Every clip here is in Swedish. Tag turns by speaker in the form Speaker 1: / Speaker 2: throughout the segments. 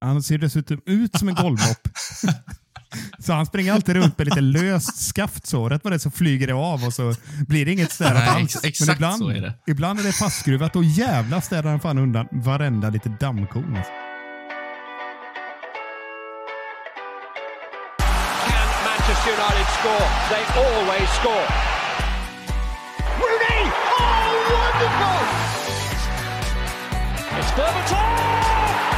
Speaker 1: Han ser dessutom ut som en golvmopp. Så han springer alltid runt med lite löst skaft så. Rätt vad det är så flyger det av och så blir det inget städat
Speaker 2: Nej,
Speaker 1: alls.
Speaker 2: ex- exakt
Speaker 1: ibland,
Speaker 2: så är det.
Speaker 1: ibland är det fastskruvat och jävla städar han fan undan varenda lite dammkorn. Alltså.
Speaker 3: Can Manchester United score? They always score. Rooney! Oh, wonderful! It's Berbatov!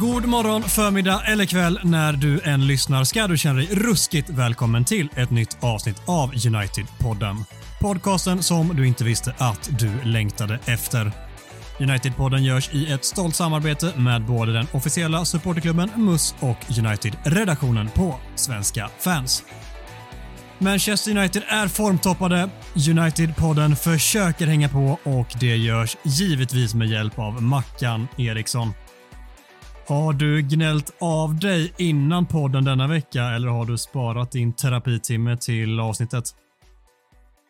Speaker 4: God morgon, förmiddag eller kväll när du än lyssnar ska du känna dig ruskigt välkommen till ett nytt avsnitt av United-podden. Podcasten som du inte visste att du längtade efter. United-podden görs i ett stolt samarbete med både den officiella supporterklubben MUS och United-redaktionen på Svenska fans. Manchester United är formtoppade. United-podden försöker hänga på och det görs givetvis med hjälp av Mackan Eriksson. Har du gnällt av dig innan podden denna vecka eller har du sparat din terapitimme till avsnittet?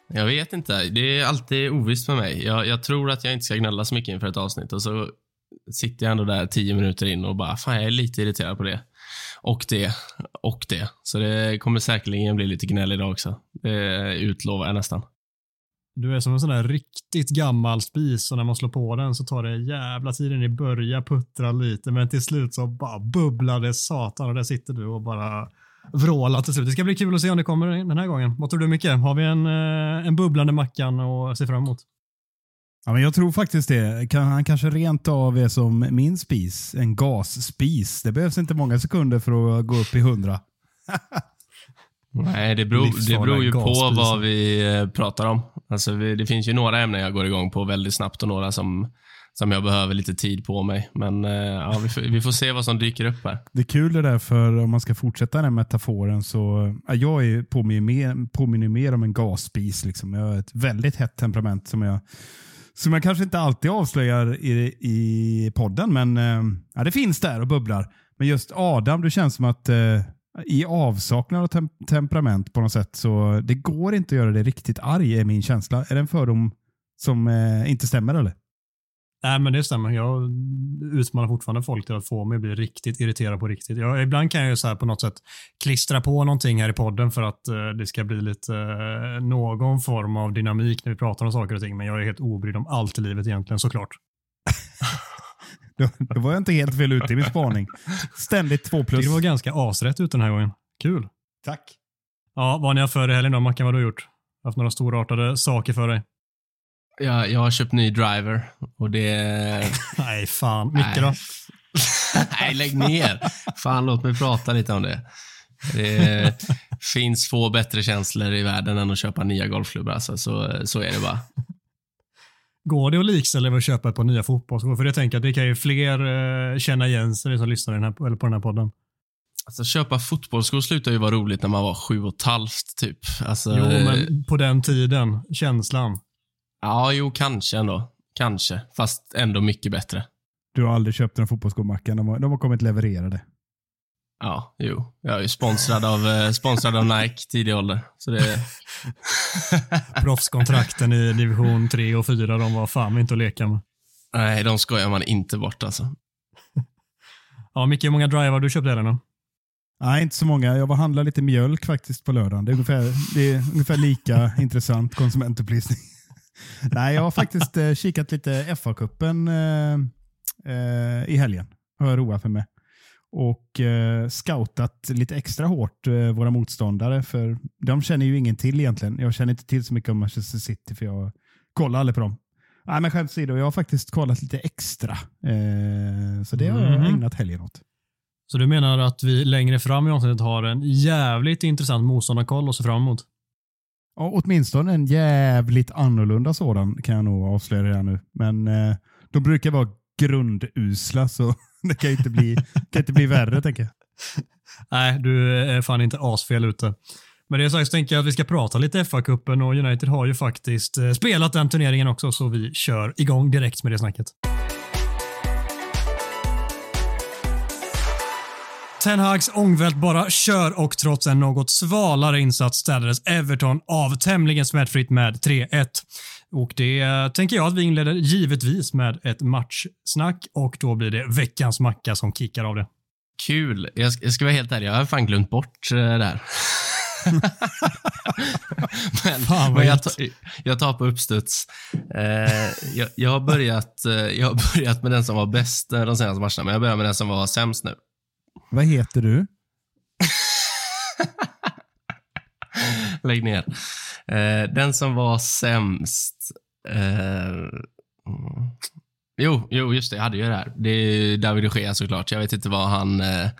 Speaker 2: Jag vet inte. Det är alltid ovisst för mig. Jag, jag tror att jag inte ska gnälla så mycket inför ett avsnitt och så sitter jag ändå där tio minuter in och bara, fan jag är lite irriterad på det. Och det. Och det. Så det kommer säkerligen bli lite gnäll idag också. Det utlovar jag nästan.
Speaker 4: Du är som en sån där riktigt gammal spis och när man slår på den så tar det jävla tiden i börja puttra lite men till slut så bara bubblar det satan och där sitter du och bara vrålar till slut. Det ska bli kul att se om det kommer den här gången. Vad tror du Micke? Har vi en, eh, en bubblande Mackan att se fram emot?
Speaker 1: Ja, men jag tror faktiskt det. Kan, han kanske rent av är som min spis, en gasspis. Det behövs inte många sekunder för att gå upp i hundra.
Speaker 2: Nej, det beror, det beror ju på vad vi eh, pratar om. Alltså, vi, det finns ju några ämnen jag går igång på väldigt snabbt och några som, som jag behöver lite tid på mig. Men eh, ja, vi, får, vi får se vad som dyker upp här.
Speaker 1: Det är kul det där för om man ska fortsätta den metaforen så ja, jag är påminner mer, påminner mer om en gasspis. Liksom. Jag har ett väldigt hett temperament som jag, som jag kanske inte alltid avslöjar i, i podden, men eh, ja, det finns där och bubblar. Men just Adam, du känns som att i avsaknad av tem temperament på något sätt så det går inte att göra det riktigt arg är min känsla. Är det en fördom som eh, inte stämmer eller?
Speaker 4: Nej, men det stämmer. Jag utmanar fortfarande folk till att få mig att bli riktigt irriterad på riktigt. Jag, ibland kan jag ju så här på något sätt klistra på någonting här i podden för att eh, det ska bli lite eh, någon form av dynamik när vi pratar om saker och ting. Men jag är helt obrydd om allt i livet egentligen såklart.
Speaker 1: Då, var jag inte helt fel ute i min spaning. Ständigt två plus.
Speaker 4: Det var ganska asrätt ut den här gången. Kul.
Speaker 1: Tack.
Speaker 4: Ja, vad har ni haft för i helgen då? Mackan, vad har du gjort? Haft några storartade saker för dig?
Speaker 2: Jag, jag har köpt ny driver och det...
Speaker 4: Nej, fan. Micke då?
Speaker 2: Nej, lägg ner. Fan, låt mig prata lite om det. Det finns få bättre känslor i världen än att köpa nya golfklubbor. Alltså, så, så är det bara.
Speaker 4: Går det att likställa med att köpa ett par nya fotbollsskor? För jag tänker att det kan ju fler eh, känna igen sig som lyssnar i den här, eller på den här podden.
Speaker 2: Alltså, köpa fotbollsskor slutar ju vara roligt när man var sju och ett halvt, typ. Alltså,
Speaker 4: Jo, men på den tiden, känslan.
Speaker 2: Ja, jo, kanske ändå. Kanske. Fast ändå mycket bättre.
Speaker 1: Du har aldrig köpt en fotbollssko Mackan. De har, de har kommit levererade.
Speaker 2: Ja, jo. Jag är ju sponsrad av, eh, sponsrad av Nike tidig ålder. Så det,
Speaker 4: Proffskontrakten i division 3 och 4, de var fan inte att leka med.
Speaker 2: nej, de skojar man inte bort alltså.
Speaker 4: Ja, Micke, hur många drivar har du köpt eller då?
Speaker 1: Nej, inte så många. Jag var och handlade lite mjölk faktiskt på lördagen. Det är ungefär, det är ungefär lika intressant konsumentupplysning. Nej, jag har faktiskt eh, kikat lite FA-cupen eh, eh, i helgen. Har jag roat mig med. Och eh, scoutat lite extra hårt eh, våra motståndare. För de känner ju ingen till egentligen. Jag känner inte till så mycket om Manchester City för jag kollar aldrig på dem. Nej, men skämt åsido, jag har faktiskt kollat lite extra. Eh, så det har jag
Speaker 4: Mhm.
Speaker 1: ägnat helgen åt.
Speaker 4: Så du menar att vi längre fram i avsnittet har en jävligt intressant motståndarkoll att se fram emot?
Speaker 1: Ja, åtminstone en jävligt annorlunda sådan kan jag nog avslöja redan nu. Men eh, de brukar vara grundusla så det kan ju inte bli, kan inte bli värre tänker jag.
Speaker 4: Nej, du är fan inte asfel ute. Men det är sagt så tänker jag att vi ska prata lite FA-cupen och United har ju faktiskt eh, spelat den turneringen också, så vi kör igång direkt med det snacket. Ten Hags ångvält bara kör och trots en något svalare insats städades Everton av tämligen smärtfritt med 3-1. Och det tänker jag att vi inleder givetvis med ett matchsnack och då blir det veckans macka som kickar av det.
Speaker 2: Kul. Jag, jag ska vara helt ärlig, jag har fan glömt bort eh, det här. men,
Speaker 4: Fan, vad
Speaker 2: men jag, tar, jag tar på uppstuds. Eh, jag, jag, har börjat, eh, jag har börjat med den som var bäst eh, de senaste matcherna, men jag börjar med den som var sämst nu.
Speaker 1: Vad heter du?
Speaker 2: Lägg ner. Eh, den som var sämst. Eh, mm. jo, jo, just det. Jag hade ju det här. Det är David de Gea såklart. Jag vet inte vad han eh,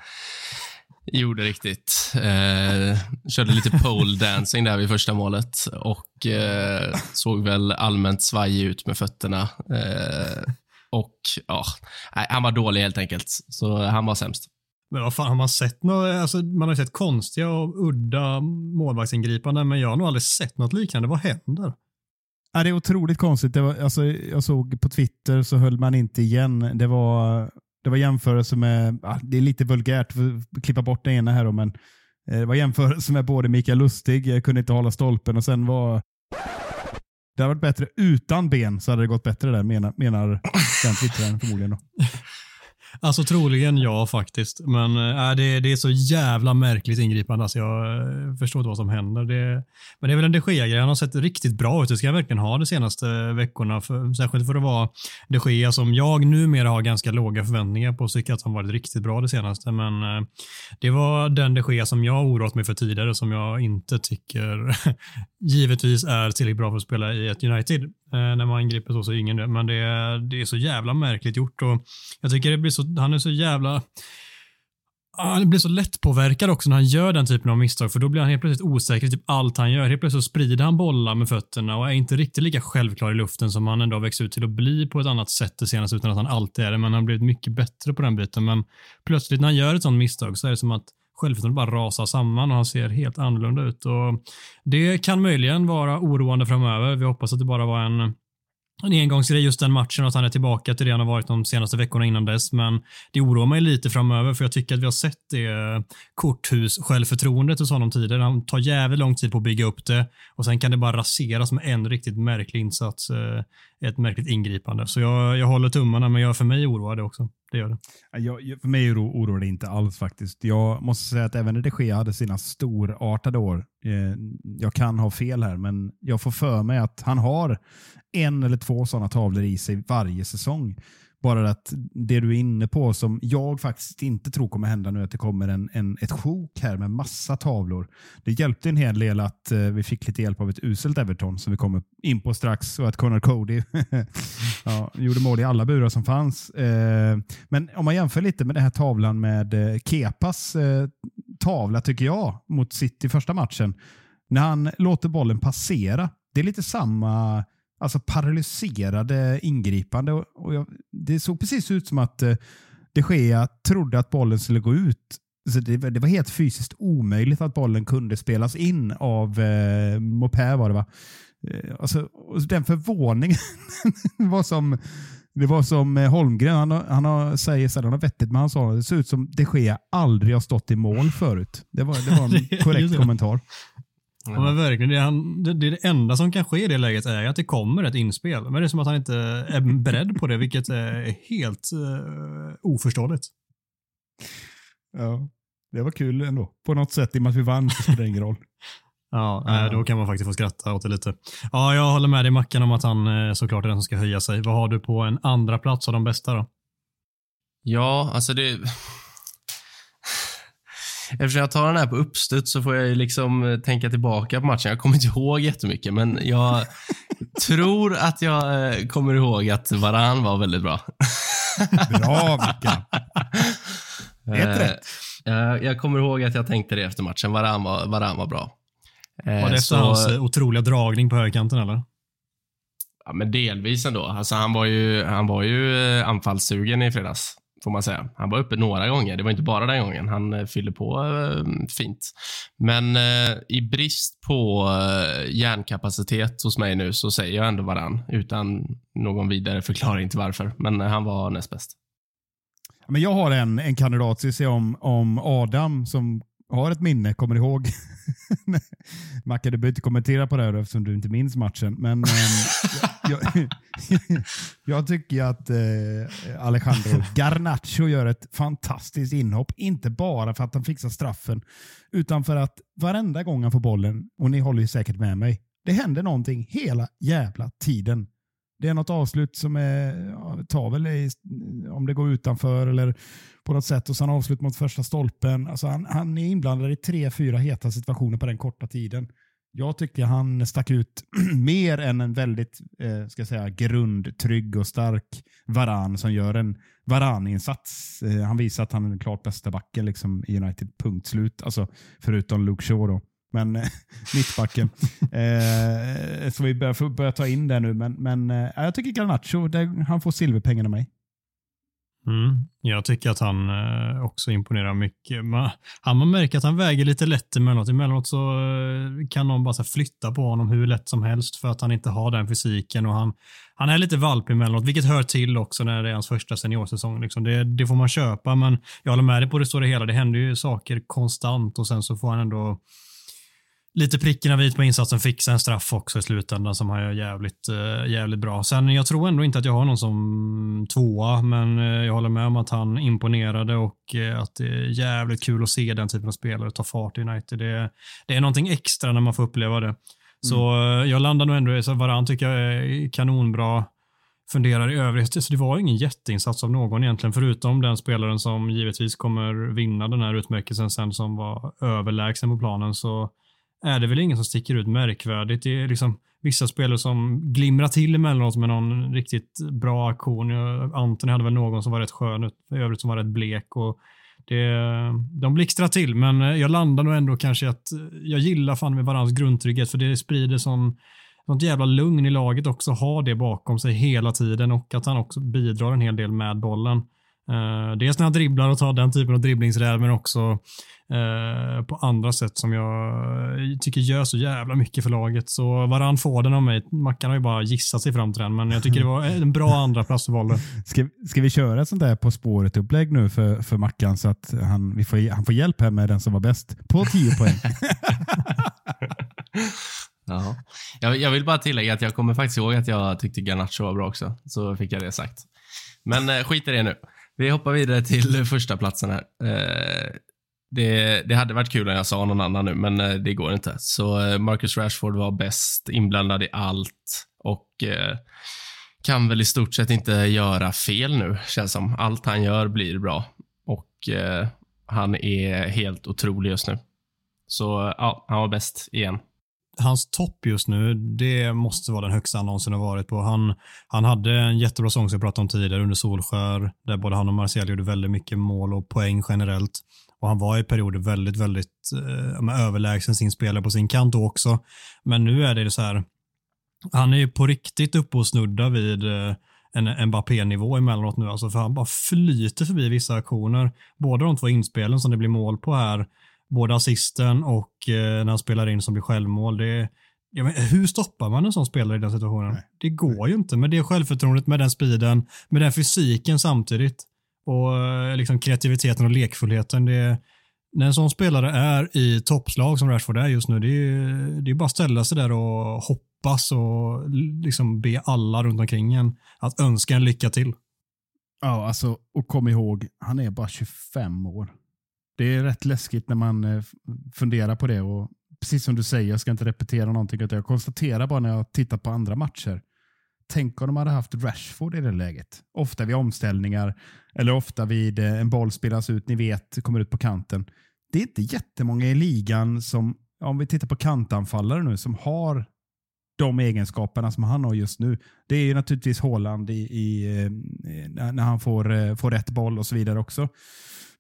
Speaker 2: gjorde riktigt. Eh, körde lite pole dancing där vid första målet och eh, såg väl allmänt svajig ut med fötterna. Eh, och ja, han var dålig helt enkelt. Så han var sämst.
Speaker 4: Men vad fan, har man sett något, alltså, man har ju sett konstiga och udda målvaktsingripanden, men jag har nog aldrig sett något liknande. Vad händer?
Speaker 1: Ja, det är otroligt konstigt. Det var, alltså, jag såg på Twitter så höll man inte igen. Det var, det var jämförelse med, ja, det är lite vulgärt, klippa bort det ena här då, men eh, det var jämförelse med både Mikael Lustig, jag kunde inte hålla stolpen och sen var det hade varit bättre utan ben så hade det gått bättre där menar, menar den twittraren förmodligen. Då.
Speaker 4: Alltså troligen ja faktiskt, men eh, äh, det, det är så jävla märkligt ingripande. Alltså, jag äh, förstår inte vad som händer. Det, men det är väl en de Gea-grej. Han har sett riktigt bra ut. Det ska jag verkligen ha de senaste eh, veckorna. För, särskilt för att vara de Gea som jag numera har ganska låga förväntningar på. Tycker att han varit riktigt bra det senaste. Men äh, det var den de Gea som jag har oroat mig för tidigare som jag inte tycker givetvis är tillräckligt bra för att spela i ett United. Eh, när man angriper så så är ingen det. Men det, är- det är så jävla märkligt gjort och jag tycker det blir så, han är så jävla ah, Han blir så lättpåverkad också när han gör den typen av misstag för då blir han helt plötsligt osäker i typ allt han gör. Helt plötsligt så sprider han bollar med fötterna och är inte riktigt lika självklar i luften som han ändå har växt ut till att bli på ett annat sätt det senaste utan att han alltid är det. Men han har blivit mycket bättre på den biten. Men plötsligt när han gör ett sånt misstag så är det som att självförtroendet bara rasar samman och han ser helt annorlunda ut. Och det kan möjligen vara oroande framöver. Vi hoppas att det bara var en en engångsgrej just den matchen och att han är tillbaka till det han har varit de senaste veckorna innan dess. Men det oroar mig lite framöver för jag tycker att vi har sett det korthus självförtroendet hos honom tidigare. Han tar jävligt lång tid på att bygga upp det och sen kan det bara raseras med en riktigt märklig insats. Eh, ett märkligt ingripande. Så jag, jag håller tummarna men jag för mig oroar det också. Det gör det.
Speaker 1: Jag, för mig oro- oroar det inte alls faktiskt. Jag måste säga att även de Gea hade sina storartade år, eh, jag kan ha fel här, men jag får för mig att han har en eller två sådana tavlor i sig varje säsong. Bara att det du är inne på, som jag faktiskt inte tror kommer hända nu, att det kommer en, en, ett sjok här med massa tavlor. Det hjälpte en hel del att eh, vi fick lite hjälp av ett uselt Everton som vi kommer in på strax och att Connor Cody ja, gjorde mål i alla burar som fanns. Eh, men om man jämför lite med den här tavlan med eh, Kepas eh, tavla tycker jag mot City första matchen. När han låter bollen passera. Det är lite samma alltså paralyserade ingripande. Och, jag, det såg precis ut som att eh, de Gea trodde att bollen skulle gå ut. Så det, var- det var helt fysiskt omöjligt att bollen kunde spelas in av eh, Mopé var det va? Eh, alltså, den förvåningen var som det var som eh, Holmgren, han, har- han har, säger så här, han har vettigt, men han sa det ser ut som de Gea aldrig har stått i mål förut. Det var, det var en korrekt kommentar.
Speaker 4: Ja, men verkligen. Det, är han, det, det, är det enda som kan ske i det läget är att det kommer ett inspel. Men det är som att han inte är beredd på det, vilket är helt uh, oförståeligt.
Speaker 1: Ja, det var kul ändå. På något sätt, i och med att vi vann så spelar det ingen roll.
Speaker 4: Ja, nej, då kan man faktiskt få skratta åt det lite. Ja, jag håller med dig Mackan om att han eh, såklart är den som ska höja sig. Vad har du på en andra plats av de bästa då?
Speaker 2: Ja, alltså det... Eftersom jag tar den här på uppstuds så får jag ju liksom eh, tänka tillbaka på matchen. Jag kommer inte ihåg jättemycket, men jag tror att jag eh, kommer ihåg att Varan var väldigt bra.
Speaker 1: Bra Micke! Rätt.
Speaker 2: Eh, eh, jag kommer ihåg att jag tänkte det efter matchen. Varan var, Varan var bra.
Speaker 4: Var det efter
Speaker 2: så-
Speaker 4: hans otroliga dragning på högerkanten eller?
Speaker 2: Ja, men delvis ändå. Alltså, han var ju, han var ju anfallssugen i fredags. Får man säga. Han var uppe några gånger. Det var inte bara den gången. Han eh, fyllde på eh, fint. Men eh, i brist på hjärnkapacitet hos mig nu så säger jag ändå varann utan någon vidare förklaring till varför. Men han var näst bäst.
Speaker 1: Men jag har en, en kandidat, så se om, om Adam som har ett minne, kommer ihåg. Macke, du behöver inte kommentera på det här eftersom du inte minns matchen. Men eh, jag, jag, tycker att eh, Alejandro Garnacho gör ett fantastiskt inhopp. Inte bara för att han fixar straffen, utan för att varenda gång han får bollen, och ni håller ju säkert med mig, det händer någonting hela jävla tiden. Det är något avslut som är, ja, tar väl i, om det går utanför eller på något sätt och sen avslut mot första stolpen. Alltså han, han är inblandad i tre, fyra heta situationer på den korta tiden. Jag tycker han stack ut mer än en väldigt eh, ska jag säga, grundtrygg och stark Varan som gör en Varan-insats. Eh, han visar att han är den klart bästa backen liksom, i United, punkt slut. Alltså, förutom Luke Shaw. Då. Men eh, mittbacken. eh, så vi börjar, börjar ta in det nu. Men, men eh, jag tycker Garnacho, det, han får silverpengen av mig.
Speaker 4: Mm. Jag tycker att han eh, också imponerar mycket. Man, märker att han väger lite lätt emellanåt. Emellanåt så eh, kan någon bara flytta på honom hur lätt som helst för att han inte har den fysiken. Och han, han är lite valp emellanåt, vilket hör till också när det är hans första seniorsäsong. Liksom. Det, det får man köpa, men jag håller med dig på det stora hela. Det händer ju saker konstant och sen så får han ändå lite prickarna vit på insatsen, fixa en straff också i slutändan som han gör jävligt, uh, jävligt bra. Sen jag tror ändå inte att jag har någon som tvåa, men uh, jag håller med om att han imponerade och uh, att det är jävligt kul att se den typen av spelare ta fart i United. Det, det är någonting extra när man får uppleva det. Så mm. jag landar nog ändå i, Varann tycker jag är kanonbra funderar i övrigt. Så det var ingen jätteinsats av någon egentligen, förutom den spelaren som givetvis kommer vinna den här utmärkelsen sen som var överlägsen på planen. Så är det väl ingen som sticker ut märkvärdigt. Det är liksom vissa spelare som glimrar till emellanåt med någon riktigt bra aktion. Anton hade väl någon som var rätt skön, i övrigt som var rätt blek. Och det, de blixtrar till, men jag landar nog ändå kanske att jag gillar fan med varans grundtrygghet, för det sprider sån sånt jävla lugn i laget också, ha det bakom sig hela tiden och att han också bidrar en hel del med bollen. Uh, dels när han dribblar och tar den typen av dribblingsräd, men också uh, på andra sätt som jag tycker gör så jävla mycket för laget. Så varann får den av mig. Mackan har ju bara gissat sig fram till den, men jag tycker det var en bra andra plats för bollen.
Speaker 1: Ska, ska vi köra ett sånt där På spåret-upplägg nu för, för Mackan så att han, vi får, han får hjälp här med den som var bäst på 10 poäng?
Speaker 2: Ja. Jag, jag, vill bara tillägga att jag kommer faktiskt ihåg att jag tyckte Garnacho var bra också. Så fick jag det sagt. Men eh, skit i det nu. Vi hoppar vidare till första platsen här. Eh, det, det, hade varit kul om jag sa någon annan nu, men eh, det går inte. Så eh, Marcus Rashford var bäst, inblandad i allt och kan väl i stort sett inte göra fel nu, känns som. Allt han gör blir bra och han är helt otrolig just nu. Så ja, han var bäst igen
Speaker 4: hans topp just nu, det måste vara den högsta han någonsin har varit på. Han, han hade en jättebra säsong som jag pratade om tidigare under Solskär, där både han och Marcel gjorde väldigt mycket mål och poäng generellt. Och han var i perioder väldigt, väldigt eh, överlägsen sin spelare på sin kant också. Men nu är det så här, han är ju på riktigt uppe och snuddar vid eh, en Mbappé-nivå emellanåt nu, alltså för han bara flyter förbi vissa aktioner. Båda de två inspelen som det blir mål på här, både assisten och eh, när han spelar in som blir självmål. Det, ja, men hur stoppar man en sån spelare i den situationen? Nej. Det går Nej. ju inte med det självförtroendet, med den speeden, med den fysiken samtidigt och eh, liksom kreativiteten och lekfullheten. Det, när en sån spelare är i toppslag som Rashford är just nu, det är, det är bara att ställa sig där och hoppas och liksom be alla runt omkring en att önska en lycka till.
Speaker 1: Ja, alltså, och kom ihåg, han är bara 25 år. Det är rätt läskigt när man eh, funderar på det. Och precis som du säger, jag ska inte repetera någonting. utan Jag konstaterar bara när jag tittar på andra matcher. Tänk om de hade haft Rashford i det läget. Ofta vid omställningar eller ofta vid eh, en boll spelas ut, ni vet, kommer ut på kanten. Det är inte jättemånga i ligan som, om vi tittar på kantanfallare nu, som har de egenskaperna som han har just nu. Det är ju naturligtvis Håland i, i, eh, när han får, eh, får rätt boll och så vidare också.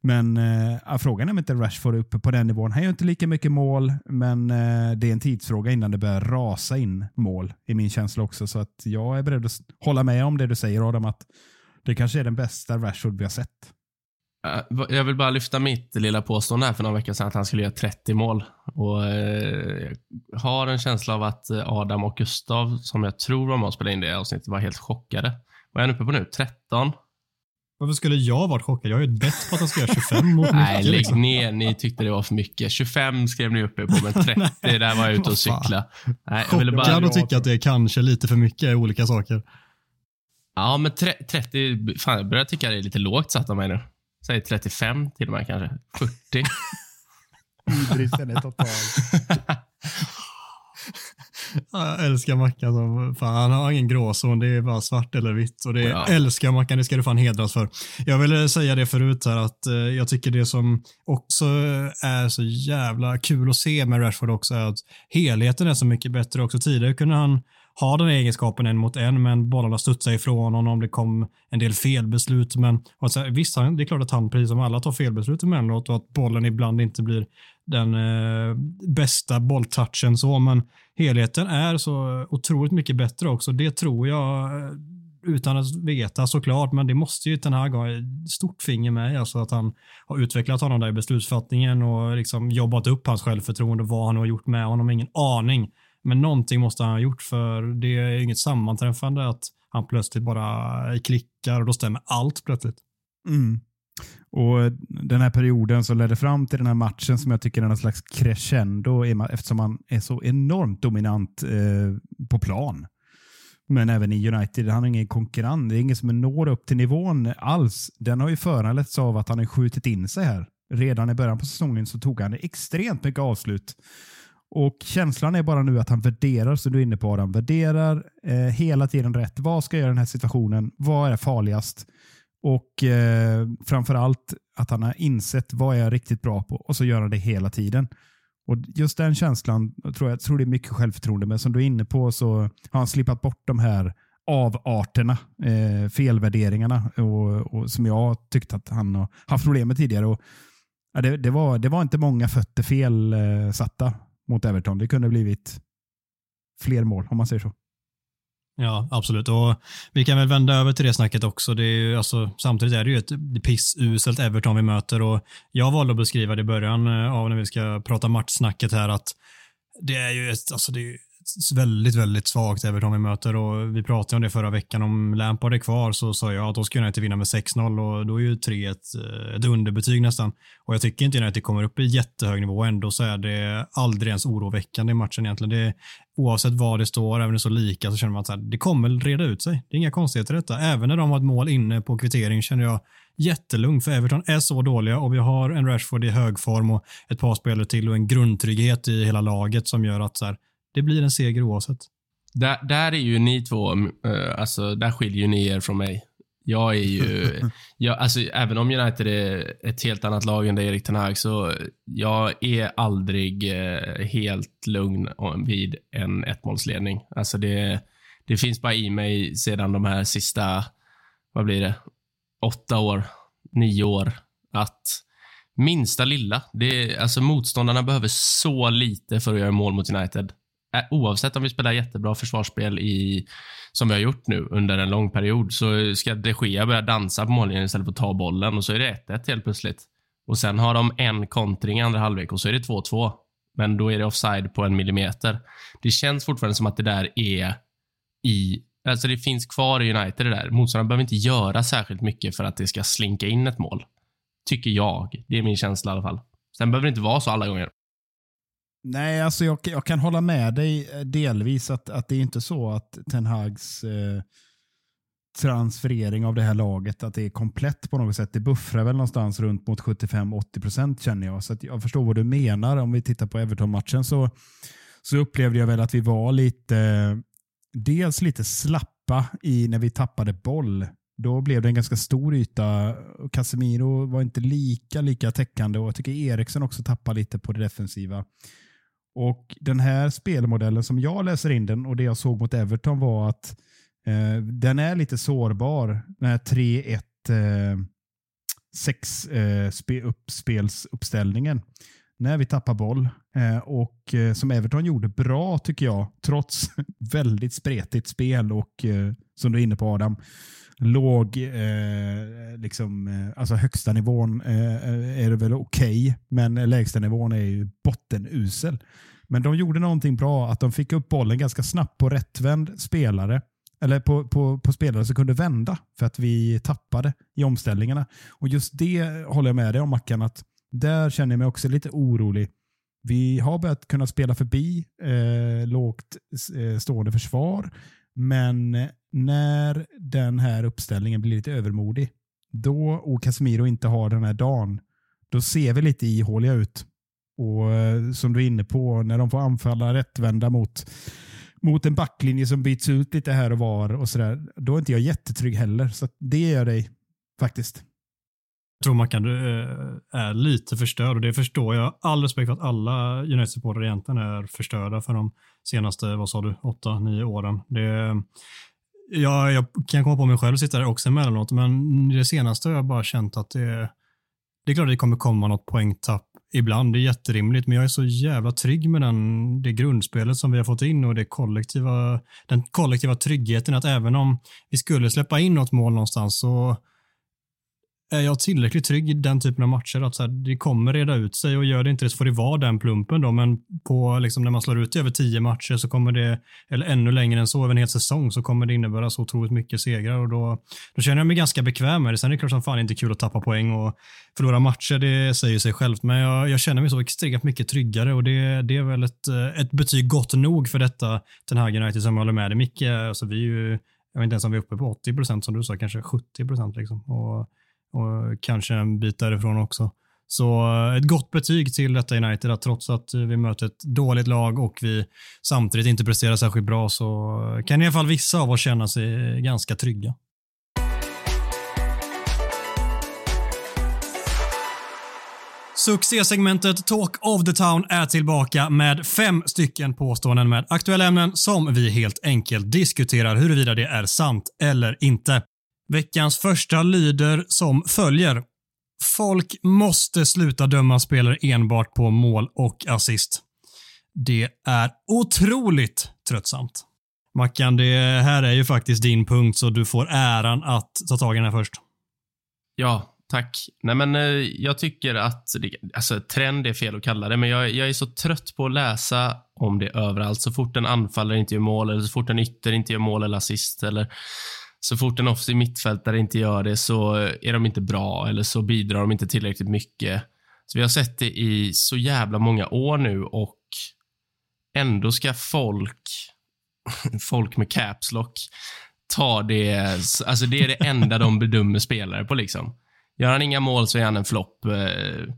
Speaker 1: Men eh, frågan är om inte Rashford är uppe på den nivån. Han gör inte lika mycket mål, men eh, det är en tidsfråga innan det börjar rasa in mål i min känsla också. Så att jag är beredd att hålla med om det du säger Adam, att Det kanske är den bästa Rashford vi har sett.
Speaker 2: Uh, Jag vill bara lyfta mitt lilla påstående här för några veckor sedan att han skulle göra 30 mål. Och eh, Jag har en känsla av att eh, Adam och Gustav, som jag tror var med och spelade in det avsnittet, var helt chockade. Vad är han uppe på nu? 13?
Speaker 4: Varför skulle jag varit chockad? Jag har ju ett bett på att han ska göra 25 mot
Speaker 2: Nej, lägg
Speaker 4: Liksom.
Speaker 2: ner. Ni tyckte det var för mycket. 25 skrev ni uppe på, men 30, där var jag ute och cykla. Nej, jag ville
Speaker 4: Chockad och tycka att det är kanske lite för mycket i olika saker.
Speaker 2: Ja, men tre- 30, fan jag börjar tycka det är lite lågt satt av mig nu. Säg 35 till och med kanske. 40.
Speaker 1: Idrisen är total.
Speaker 4: Ja, Jag älskar Mackan som fan, han har ingen gråzon, det är bara svart eller vitt. Och det är,
Speaker 2: Ja.
Speaker 4: älskar Mackan, det ska du fan hedras för. Jag ville säga det förut här att eh, jag tycker det som också är så jävla kul att se med Rashford också är att helheten är så mycket bättre också. Tidigare kunde han har den egenskapen en mot en, men bollarna studsade ifrån honom. Det kom en del felbeslut, men alltså, visst, det är klart att han, precis som alla, tar felbeslut emellanåt och att bollen ibland inte blir den eh, bästa bolltouchen så, men helheten är så otroligt mycket bättre också. Det tror jag eh, utan att veta såklart, men det måste ju den här gången, stort finger med, alltså att han har utvecklat honom där i beslutsfattningen och liksom jobbat upp hans självförtroende, vad han har gjort med honom, ingen aning. Men någonting måste han ha gjort för det är inget sammanträffande att han plötsligt bara klickar och då stämmer allt plötsligt.
Speaker 1: Mm. Och Den här perioden som ledde fram till den här matchen som jag tycker är någon slags crescendo eftersom han är så enormt dominant eh, på plan. Men även i United, han har ingen konkurrent. Det är ingen som når upp till nivån alls. Den har ju föranletts av att han har skjutit in sig här. Redan i början på säsongen så tog han extremt mycket avslut. Och känslan är bara nu att han värderar, som du är inne på Adam, värderar eh, hela tiden rätt. Vad ska jag göra i den här situationen? Vad är farligast? Och eh, framför allt att han har insett vad jag är riktigt bra på och så gör han det hela tiden. Och Just den känslan tror jag tror det är mycket självförtroende men som du är inne på så har han slippat bort de här avarterna, eh, felvärderingarna och, och som jag tyckte att han har haft problem med tidigare. Och, ja, det, det, var, det var inte många fötter fel eh, satta mot Everton. Det kunde blivit fler mål om man säger så.
Speaker 4: Ja, absolut. Och vi kan väl vända över till det snacket också. Det är ju, alltså, samtidigt är det ju ett pissuselt Everton vi möter och jag valde att beskriva det i början eh, av när vi ska prata matchsnacket här att det är ju ett, alltså det är ju ett väldigt, väldigt svagt Everton vi möter och vi pratade om det förra veckan. Om Lampard är kvar så sa jag att då ska United vinna med 6-0 och då är ju 3 ett, eh, ett underbetyg nästan. Och jag tycker inte United kommer upp i jättehög nivå ändå så är det aldrig ens oroväckande i matchen egentligen. Det, oavsett vad det står, även om det är så lika, så känner man att så här, det kommer reda ut sig. Det är inga konstigheter i detta. Även när de har ett mål inne på kvittering känner jag jättelugn, för Everton är så dåliga och vi har en Rashford i hög form och ett par spelare till och en grundtrygghet i hela laget som gör att så här, det blir en seger oavsett.
Speaker 2: Där, där är ju ni två, eh, alltså där skiljer ju ni er från mig. Jag är ju, jag, alltså även om United är ett helt annat lag än det Erik Ten Hag, så jag är aldrig eh, helt lugn vid en ettmålsledning. Alltså det, det finns bara i mig sedan de här sista, vad blir det, åtta år, nio år, att minsta lilla, det, alltså motståndarna behöver så lite för att göra mål mot United. Oavsett om vi spelar jättebra försvarsspel i, som vi har gjort nu under en lång period, så ska de Gea börja dansa på mållinjen istället för att ta bollen och så är det 1-1 helt plötsligt. Och sen har de en kontring i andra halvlek och så är det 2-2. Men då är det offside på en millimeter. Det känns fortfarande som att det där är i Alltså det finns kvar i United det där. Motståndaren behöver inte göra särskilt mycket för att det ska slinka in ett mål. Tycker jag. Det är min känsla i alla fall. Sen behöver det inte vara så alla gånger.
Speaker 1: Nej, alltså jag, jag kan hålla med dig eh, delvis att, att det är inte så att Ten Hags eh, transferering av det här laget att det är komplett på något sätt. Det buffrar väl någonstans runt mot 75-80% känner jag. Så att jag förstår vad du menar. Om vi tittar på Everton-matchen så, så upplevde jag väl att vi var lite, dels lite slappa i när vi tappade boll. Då blev det en ganska stor yta. Casemiro var inte lika, lika täckande och jag tycker Eriksen också tappade lite på det defensiva. Och Den här spelmodellen som jag läser in den och det jag såg mot Everton var att eh, den är lite sårbar. Den här 3-1 eh, 6 eh, spe, uppspelsuppställningen. när vi tappar boll. Eh, och eh, som Everton gjorde bra tycker jag, trots väldigt spretigt spel och eh, som du är inne på Adam, låg, eh, liksom, eh, alltså högsta nivån eh, är det väl okej, okay, men lägsta nivån är ju bottenusel. Men de gjorde någonting bra, att de fick upp bollen ganska snabbt på rättvänd spelare eller på, på, på spelare som kunde vända för att vi tappade i omställningarna. Och just det håller jag med dig om Mackan, att där känner jag mig också lite orolig. Vi har börjat kunna spela förbi eh, lågt eh, stående försvar, men när den här uppställningen blir lite övermodig, då och Casemiro inte har den här dagen, då ser vi lite ihåliga ut. Och eh, som du är inne på, när de får anfalla rättvända mot, mot en backlinje som byts ut lite här och var, och så där, då är inte jag jättetrygg heller. Så det gör dig faktiskt.
Speaker 4: Jag tror Mackan, du eh, är lite förstörd och det förstår jag. All respekt för att alla United-supportrar egentligen är förstörda för de senaste, vad sa du, åtta, nio åren. Det, ja, jag kan komma på mig själv sitta där också emellanåt, men det senaste har jag bara känt att det, det är klart att det kommer komma något poängtapp ibland. Det är jätterimligt, men jag är så jävla trygg med den, det grundspelet som vi har fått in och det kollektiva, den kollektiva tryggheten att även om vi skulle släppa in något mål någonstans så är jag tillräckligt trygg i den typen av matcher att så här, det kommer reda ut sig och gör det inte det så får det vara den plumpen då. Men på, liksom, när man slår ut i över tio matcher så kommer det, eller ännu längre än så, över en hel säsong så kommer det innebära så otroligt mycket segrar och då, då känner jag mig ganska bekväm med det. Sen är det klart som fan inte kul att tappa poäng och förlora matcher, det säger sig självt. Men jag, jag känner mig så extremt mycket tryggare och det, det är väl ett, ett betyg gott nog för detta, den här United som jag håller med dig Micke. Alltså, vi är ju, jag vet inte ens om vi är uppe på 80 procent som du sa, kanske 70 procent liksom. Och, och kanske en bit därifrån också. Så eh, ett gott betyg till detta United att trots att vi möter ett dåligt lag och vi samtidigt inte presterar särskilt bra så kan i alla fall vissa av oss känna sig ganska trygga. Succésegmentet Talk of the Town är tillbaka med fem stycken påståenden med aktuella ämnen som vi helt enkelt diskuterar huruvida det är sant eller inte. Veckans första lyder som följer. Folk måste sluta döma spelare enbart på mål och assist. Det är otroligt tröttsamt. Mackan, det här är ju faktiskt din punkt, så du får äran att ta tag i den här först.
Speaker 2: Ja, tack. Nej, men eh, jag tycker att, alltså trend är fel att kalla det, men jag, jag, är så trött på att läsa om det överallt. Så fort en anfallare inte gör mål, eller så fort en ytter inte gör mål eller assist, eller så fort en offensiv mittfältare inte gör det så är de inte bra eller så bidrar de inte tillräckligt mycket. Så vi har sett det i så jävla många år nu och ändå ska folk, folk med caps lock, ta det, alltså det är det enda de bedömer spelare på liksom. Gör han inga mål så är han en flopp. Eh,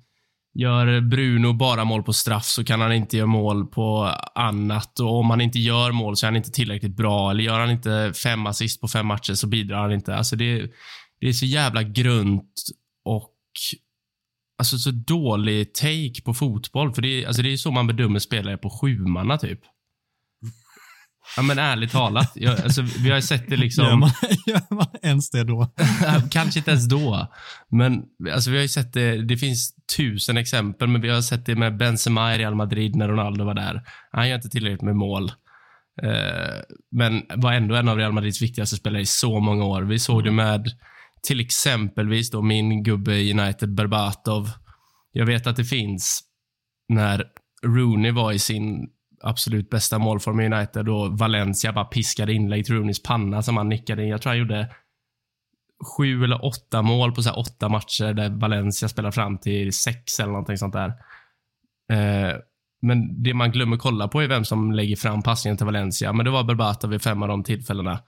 Speaker 2: Gör Bruno bara mål på straff så kan han inte göra mål på annat. Och om han inte gör mål så är han inte tillräckligt bra. Eller gör han inte fem assist på fem matcher så bidrar han inte. Alltså det, det är så jävla grunt och alltså så dålig take på fotboll. För det, alltså det är så man bedömer spelare på sjumanna typ. Ja men ärligt talat. Jag, alltså, vi har sett det liksom.
Speaker 4: Gör man, gör man ens det då?
Speaker 2: Kanske inte ens då. Men alltså, vi har ju sett det. Det finns tusen exempel, men vi har sett det med Benzema i Real Madrid när Ronaldo var där. Han gör inte tillräckligt med mål. Uh, men var ändå en av Real Madrids viktigaste spelare i så många år. Vi såg det med till exempelvis då min gubbe i United, Berbatov. Jag vet att det finns när Rooney var i sin absolut bästa målform i United och Valencia bara piskade inlägg till Rooneys panna som han nickade in. Jag tror han gjorde sju eller åtta mål på så åtta matcher där Valencia spelar fram till sex eller någonting sånt där. Eh, men det man glömmer kolla på är vem som lägger fram passningen till Valencia. Men det var Berbata vid fem av de tillfällena.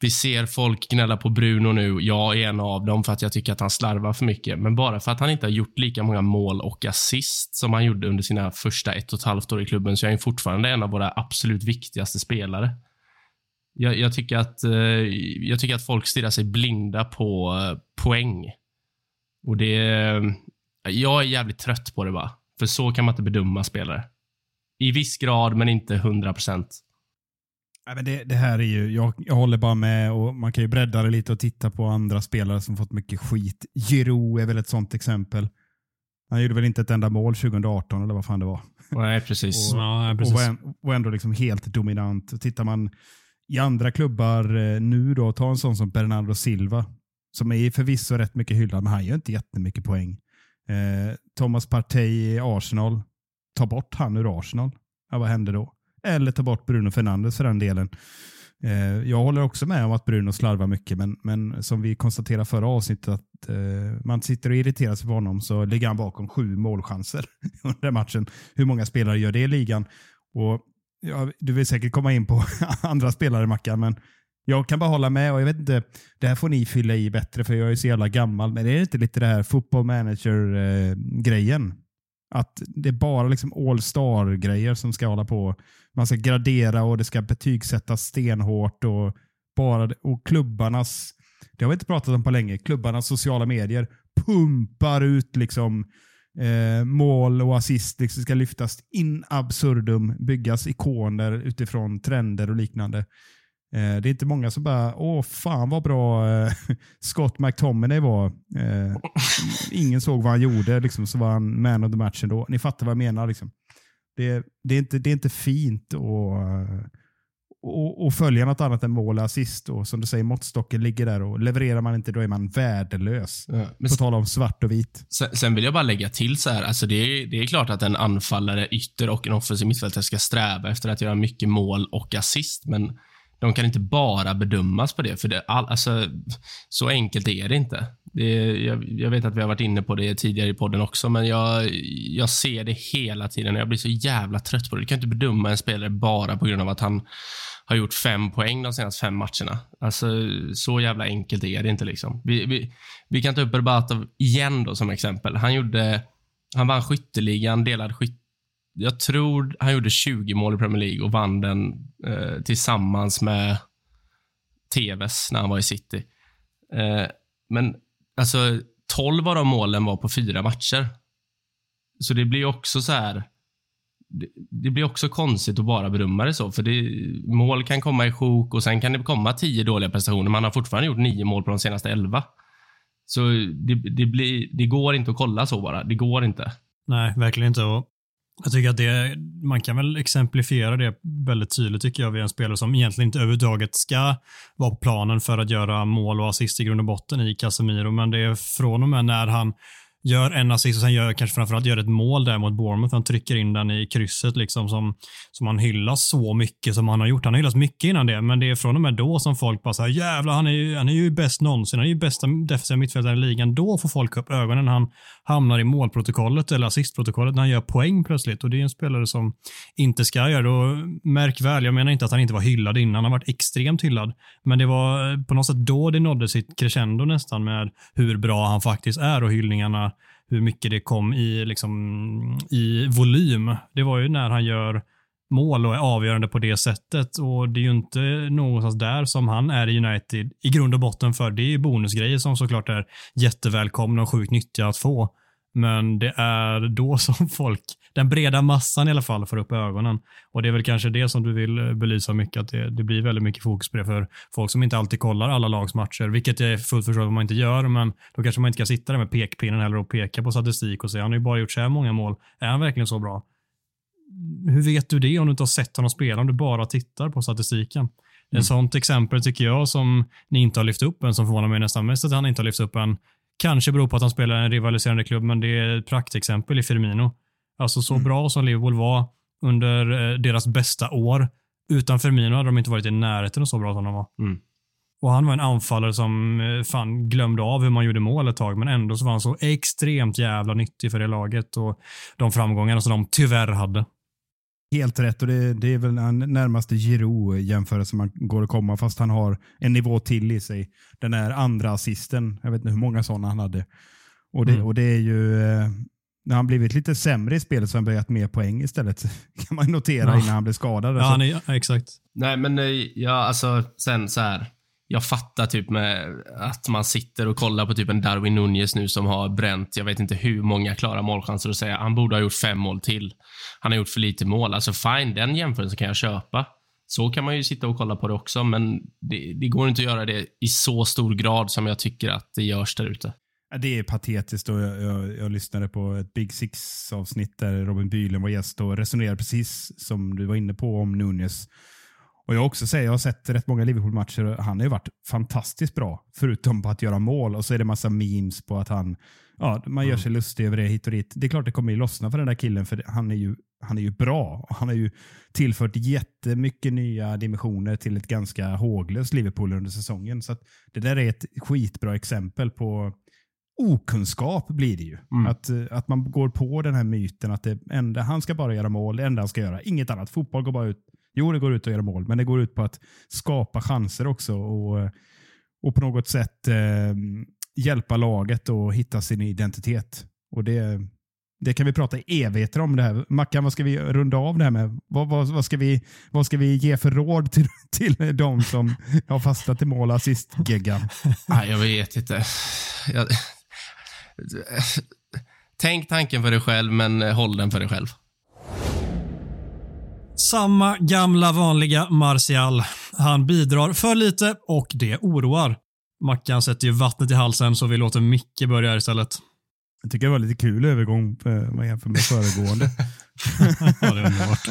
Speaker 2: Vi ser folk gnälla på Bruno nu. Jag är en av dem för att jag tycker att han slarvar för mycket. Men bara för att han inte har gjort lika många mål och assist som han gjorde under sina första ett och ett halvt år i klubben så är han fortfarande en av våra absolut viktigaste spelare. Jag, jag tycker, att, eh, jag tycker att folk stirrar sig blinda på eh, poäng. Och det... Jag är jävligt trött på det bara. För så kan man inte bedöma spelare. I viss grad, men inte 100 procent.
Speaker 1: Nej, men det, det, här är ju, jag, jag håller bara med och man kan ju bredda det lite och titta på andra spelare som fått mycket skit. Giroud är väl ett sånt exempel. Han gjorde väl inte ett enda mål 2018 eller vad fan det var.
Speaker 2: Nej, precis.
Speaker 1: Och,
Speaker 4: Ja, precis.
Speaker 1: och, var, var ändå liksom helt dominant. Tittar man i andra klubbar eh, nu då, ta en sån som Bernardo Silva, som är förvisso rätt mycket hyllad, men han gör inte jättemycket poäng. Eh, Thomas Partey i Arsenal, ta bort han ur Arsenal. Ja, vad händer då? Eller ta bort Bruno Fernandes för den delen. Eh, jag håller också med om att Bruno slarvar mycket, men, men som vi konstaterade förra avsnittet, att eh, man sitter och irriterar sig på honom så ligger han bakom sju målchanser under matchen. Hur många spelare gör det i ligan? Och ja, Du vill säkert komma in på andra spelare, Mackan, men jag kan bara hålla med. och jag vet inte, Det här får ni fylla i bättre, för jag är så jävla gammal. Men är det inte lite det här football manager-grejen? Eh, att det är bara liksom all-star-grejer som ska hålla på. Man ska gradera och det ska betygsättas stenhårt. Och, bara, och klubbarnas, det har vi inte pratat om på länge, klubbarnas sociala medier pumpar ut liksom eh, mål och assist. Liksom ska lyftas in absurdum, byggas ikoner utifrån trender och liknande. Eh, det är inte många som bara, åh fan vad bra eh, Scott McTominay var. Eh, ingen såg vad han gjorde, liksom, så var han man of the match ändå. Ni fattar vad jag menar. Liksom. Det, det, är inte, det är inte fint att och, och följa något annat än mål och assist. Och som du säger, måttstocken ligger där och levererar man inte då är man värdelös.
Speaker 2: Ja, men
Speaker 1: På tal om svart och vit.
Speaker 2: Sen, sen vill jag bara lägga till så här, alltså det, är, det är klart att en anfallare, ytter och en offensiv mittfältare ska sträva efter att göra mycket mål och assist, men de kan inte bara bedömas på det, för det, all, alltså, så enkelt är det inte. Det, jag, jag vet att vi har varit inne på det tidigare i podden också, men jag, jag ser det hela tiden och jag blir så jävla trött på det. Du kan inte bedöma en spelare bara på grund av att han har gjort fem poäng de senaste fem matcherna. Alltså, så jävla enkelt är det inte. liksom. Vi, vi, vi kan ta upp Berbatov igen då som exempel. Han gjorde, han vann skytteligan, delad skytt jag tror han gjorde 20 mål i Premier League och vann den eh, tillsammans med TVs när han var i City. Eh, men alltså 12 av de målen var på fyra matcher. Så det blir också så här. Det, det blir också konstigt att bara bedöma det så, för det, mål kan komma i sjok och sen kan det komma tio dåliga prestationer. Man har fortfarande gjort nio mål på de senaste elva. Så det, det, blir, det går inte att kolla så bara. Det går inte.
Speaker 4: Nej, verkligen inte. Och jag tycker att det, man kan väl exemplifiera det väldigt tydligt tycker jag vid en spelare som egentligen inte överhuvudtaget ska vara på planen för att göra mål och assist i grund och botten i Casemiro, men det är från och med när han gör en assist och sen gör kanske framförallt gör ett mål där mot Bournemouth. Han trycker in den i krysset liksom som, som han hyllas så mycket som han har gjort. Han har hyllats mycket innan det, men det är från och med då som folk bara säger jävlar, han är ju, han är ju bäst någonsin. Han är ju bästa defensiva mittfältaren i ligan. Då får folk upp ögonen när han hamnar i målprotokollet eller assistprotokollet när han gör poäng plötsligt. Och det är en spelare som inte ska göra det. Och märk väl, jag menar inte att han inte var hyllad innan. Han har varit extremt hyllad. Men det var eh, på något sätt då det nådde sitt crescendo nästan med hur bra han faktiskt är och hyllningarna hur mycket det kom i, liksom, i volym. Det var ju när han gör mål och är avgörande på det sättet. Och Det är ju inte någonstans där som han är i United i grund och botten för. Det är ju bonusgrejer som såklart är jättevälkomna och sjukt nyttiga att få. Men det är då som folk, den breda massan i alla fall, får upp ögonen. Och det är väl kanske det som du vill eh, belysa mycket, att det, det blir väldigt mycket fokus på det för folk som inte alltid kollar alla lags matcher, vilket är fullt förståeligt om man inte gör, men då kanske man inte ska sitta där med pekpinnen heller och peka på statistik och säga han har ju bara gjort så här många mål. Är han verkligen så bra? Hur vet du det om du inte har sett honom spela, om du bara tittar på statistiken? Är ett sånt exempel tycker jag som ni inte har lyft upp än, som förvånar mig nästan mest att han inte har lyft upp än. Kanske beror på att han spelar en rivaliserande klubb, men det är ett praktexempel i Firmino. Alltså så
Speaker 1: Mm.
Speaker 4: bra som Liverpool var under eh, deras bästa år. Utan Firmino hade de inte varit i närheten av så bra som de var.
Speaker 2: Mm.
Speaker 4: Och han var en anfallare som eh, fan glömde av hur man gjorde mål ett tag, men ändå så var han så extremt jävla nyttig för det laget och de framgångarna som de tyvärr hade.
Speaker 1: Helt rätt och det, det är väl den närmaste Giroud jämförelse man går att komma fast han har en nivå till i sig. Den där andra assisten, jag vet inte hur många sådana han hade. Och det,
Speaker 4: Mm.
Speaker 1: och det är ju, eh, när han blivit lite sämre i spelet så har han börjat mer poäng istället. kan man notera
Speaker 4: Ja.
Speaker 1: innan han blev skadad.
Speaker 4: Ja,
Speaker 1: Alltså,
Speaker 4: ja, exakt.
Speaker 2: Nej, men eh, ja, alltså sen så här. Jag fattar typ med att man sitter och kollar på typ en Darwin Nunez nu som har bränt, jag vet inte hur många klara målchanser och säga han borde ha gjort fem mål till. Han har gjort för lite mål. Alltså fine, den jämförelsen kan jag köpa. Så kan man ju sitta och kolla på det också, men det, det går inte att göra det i så stor grad som jag tycker att det görs där ute.
Speaker 1: Det är patetiskt och jag, jag, jag lyssnade på ett Big Six-avsnitt där Robin Bylund var gäst och resonerade precis som du var inne på om Nunez. Och jag också säger, jag har sett rätt många Liverpool-matcher och han har ju varit fantastiskt bra. Förutom på att göra mål och så är det massa memes på att han, ja, man gör sig lustig över det hit och dit. Det är klart det kommer ju lossna för den där killen för han är ju, han är ju bra. Han har ju tillfört jättemycket nya dimensioner till ett ganska håglöst Liverpool under säsongen. Så det där är ett skitbra exempel på okunskap blir det ju.
Speaker 2: Mm.
Speaker 1: Att, att man går på den här myten att det enda, han ska bara göra mål, det enda han ska göra, inget annat. Fotboll går bara ut, jo det går ut att göra mål, men det går ut på att skapa chanser också och, och på något sätt eh, hjälpa laget att hitta sin identitet. Och det, det kan vi prata i evigheter om det här. Mackan, vad ska vi runda av det här med? Vad, vad, vad, ska, vi, vad ska vi ge för råd till, till de som har fastnat i mål assist-geggan?
Speaker 2: Nej, jag vet inte. Jag... Tänk tanken för dig själv, men håll den för dig själv.
Speaker 4: Samma gamla vanliga Martial. Han bidrar för lite och det oroar. Mackan sätter ju vattnet i halsen så vi låter Micke börja istället.
Speaker 1: Jag tycker det var lite kul övergång eh, om man jämför med föregående.
Speaker 4: Ja, det är underbart.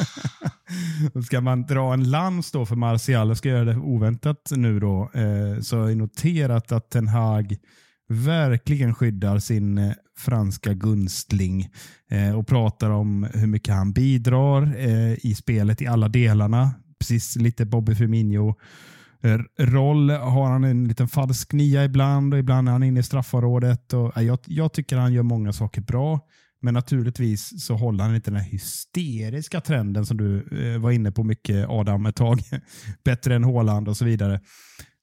Speaker 1: Ska man dra en lans då för Martial, jag ska göra det oväntat nu då, eh, så har jag noterat att Ten Hag verkligen skyddar sin eh, franska gunstling eh, och pratar om hur mycket han bidrar eh, i spelet i alla delarna. Precis lite Bobby Firmino eh, roll har han en liten falsk nia ibland och ibland är han inne i straffområdet. Och, eh, jag, jag tycker han gör många saker bra. Men naturligtvis så håller han inte den här hysteriska trenden som du eh, var inne på mycket Adam ett tag. Bättre än Håland och så vidare.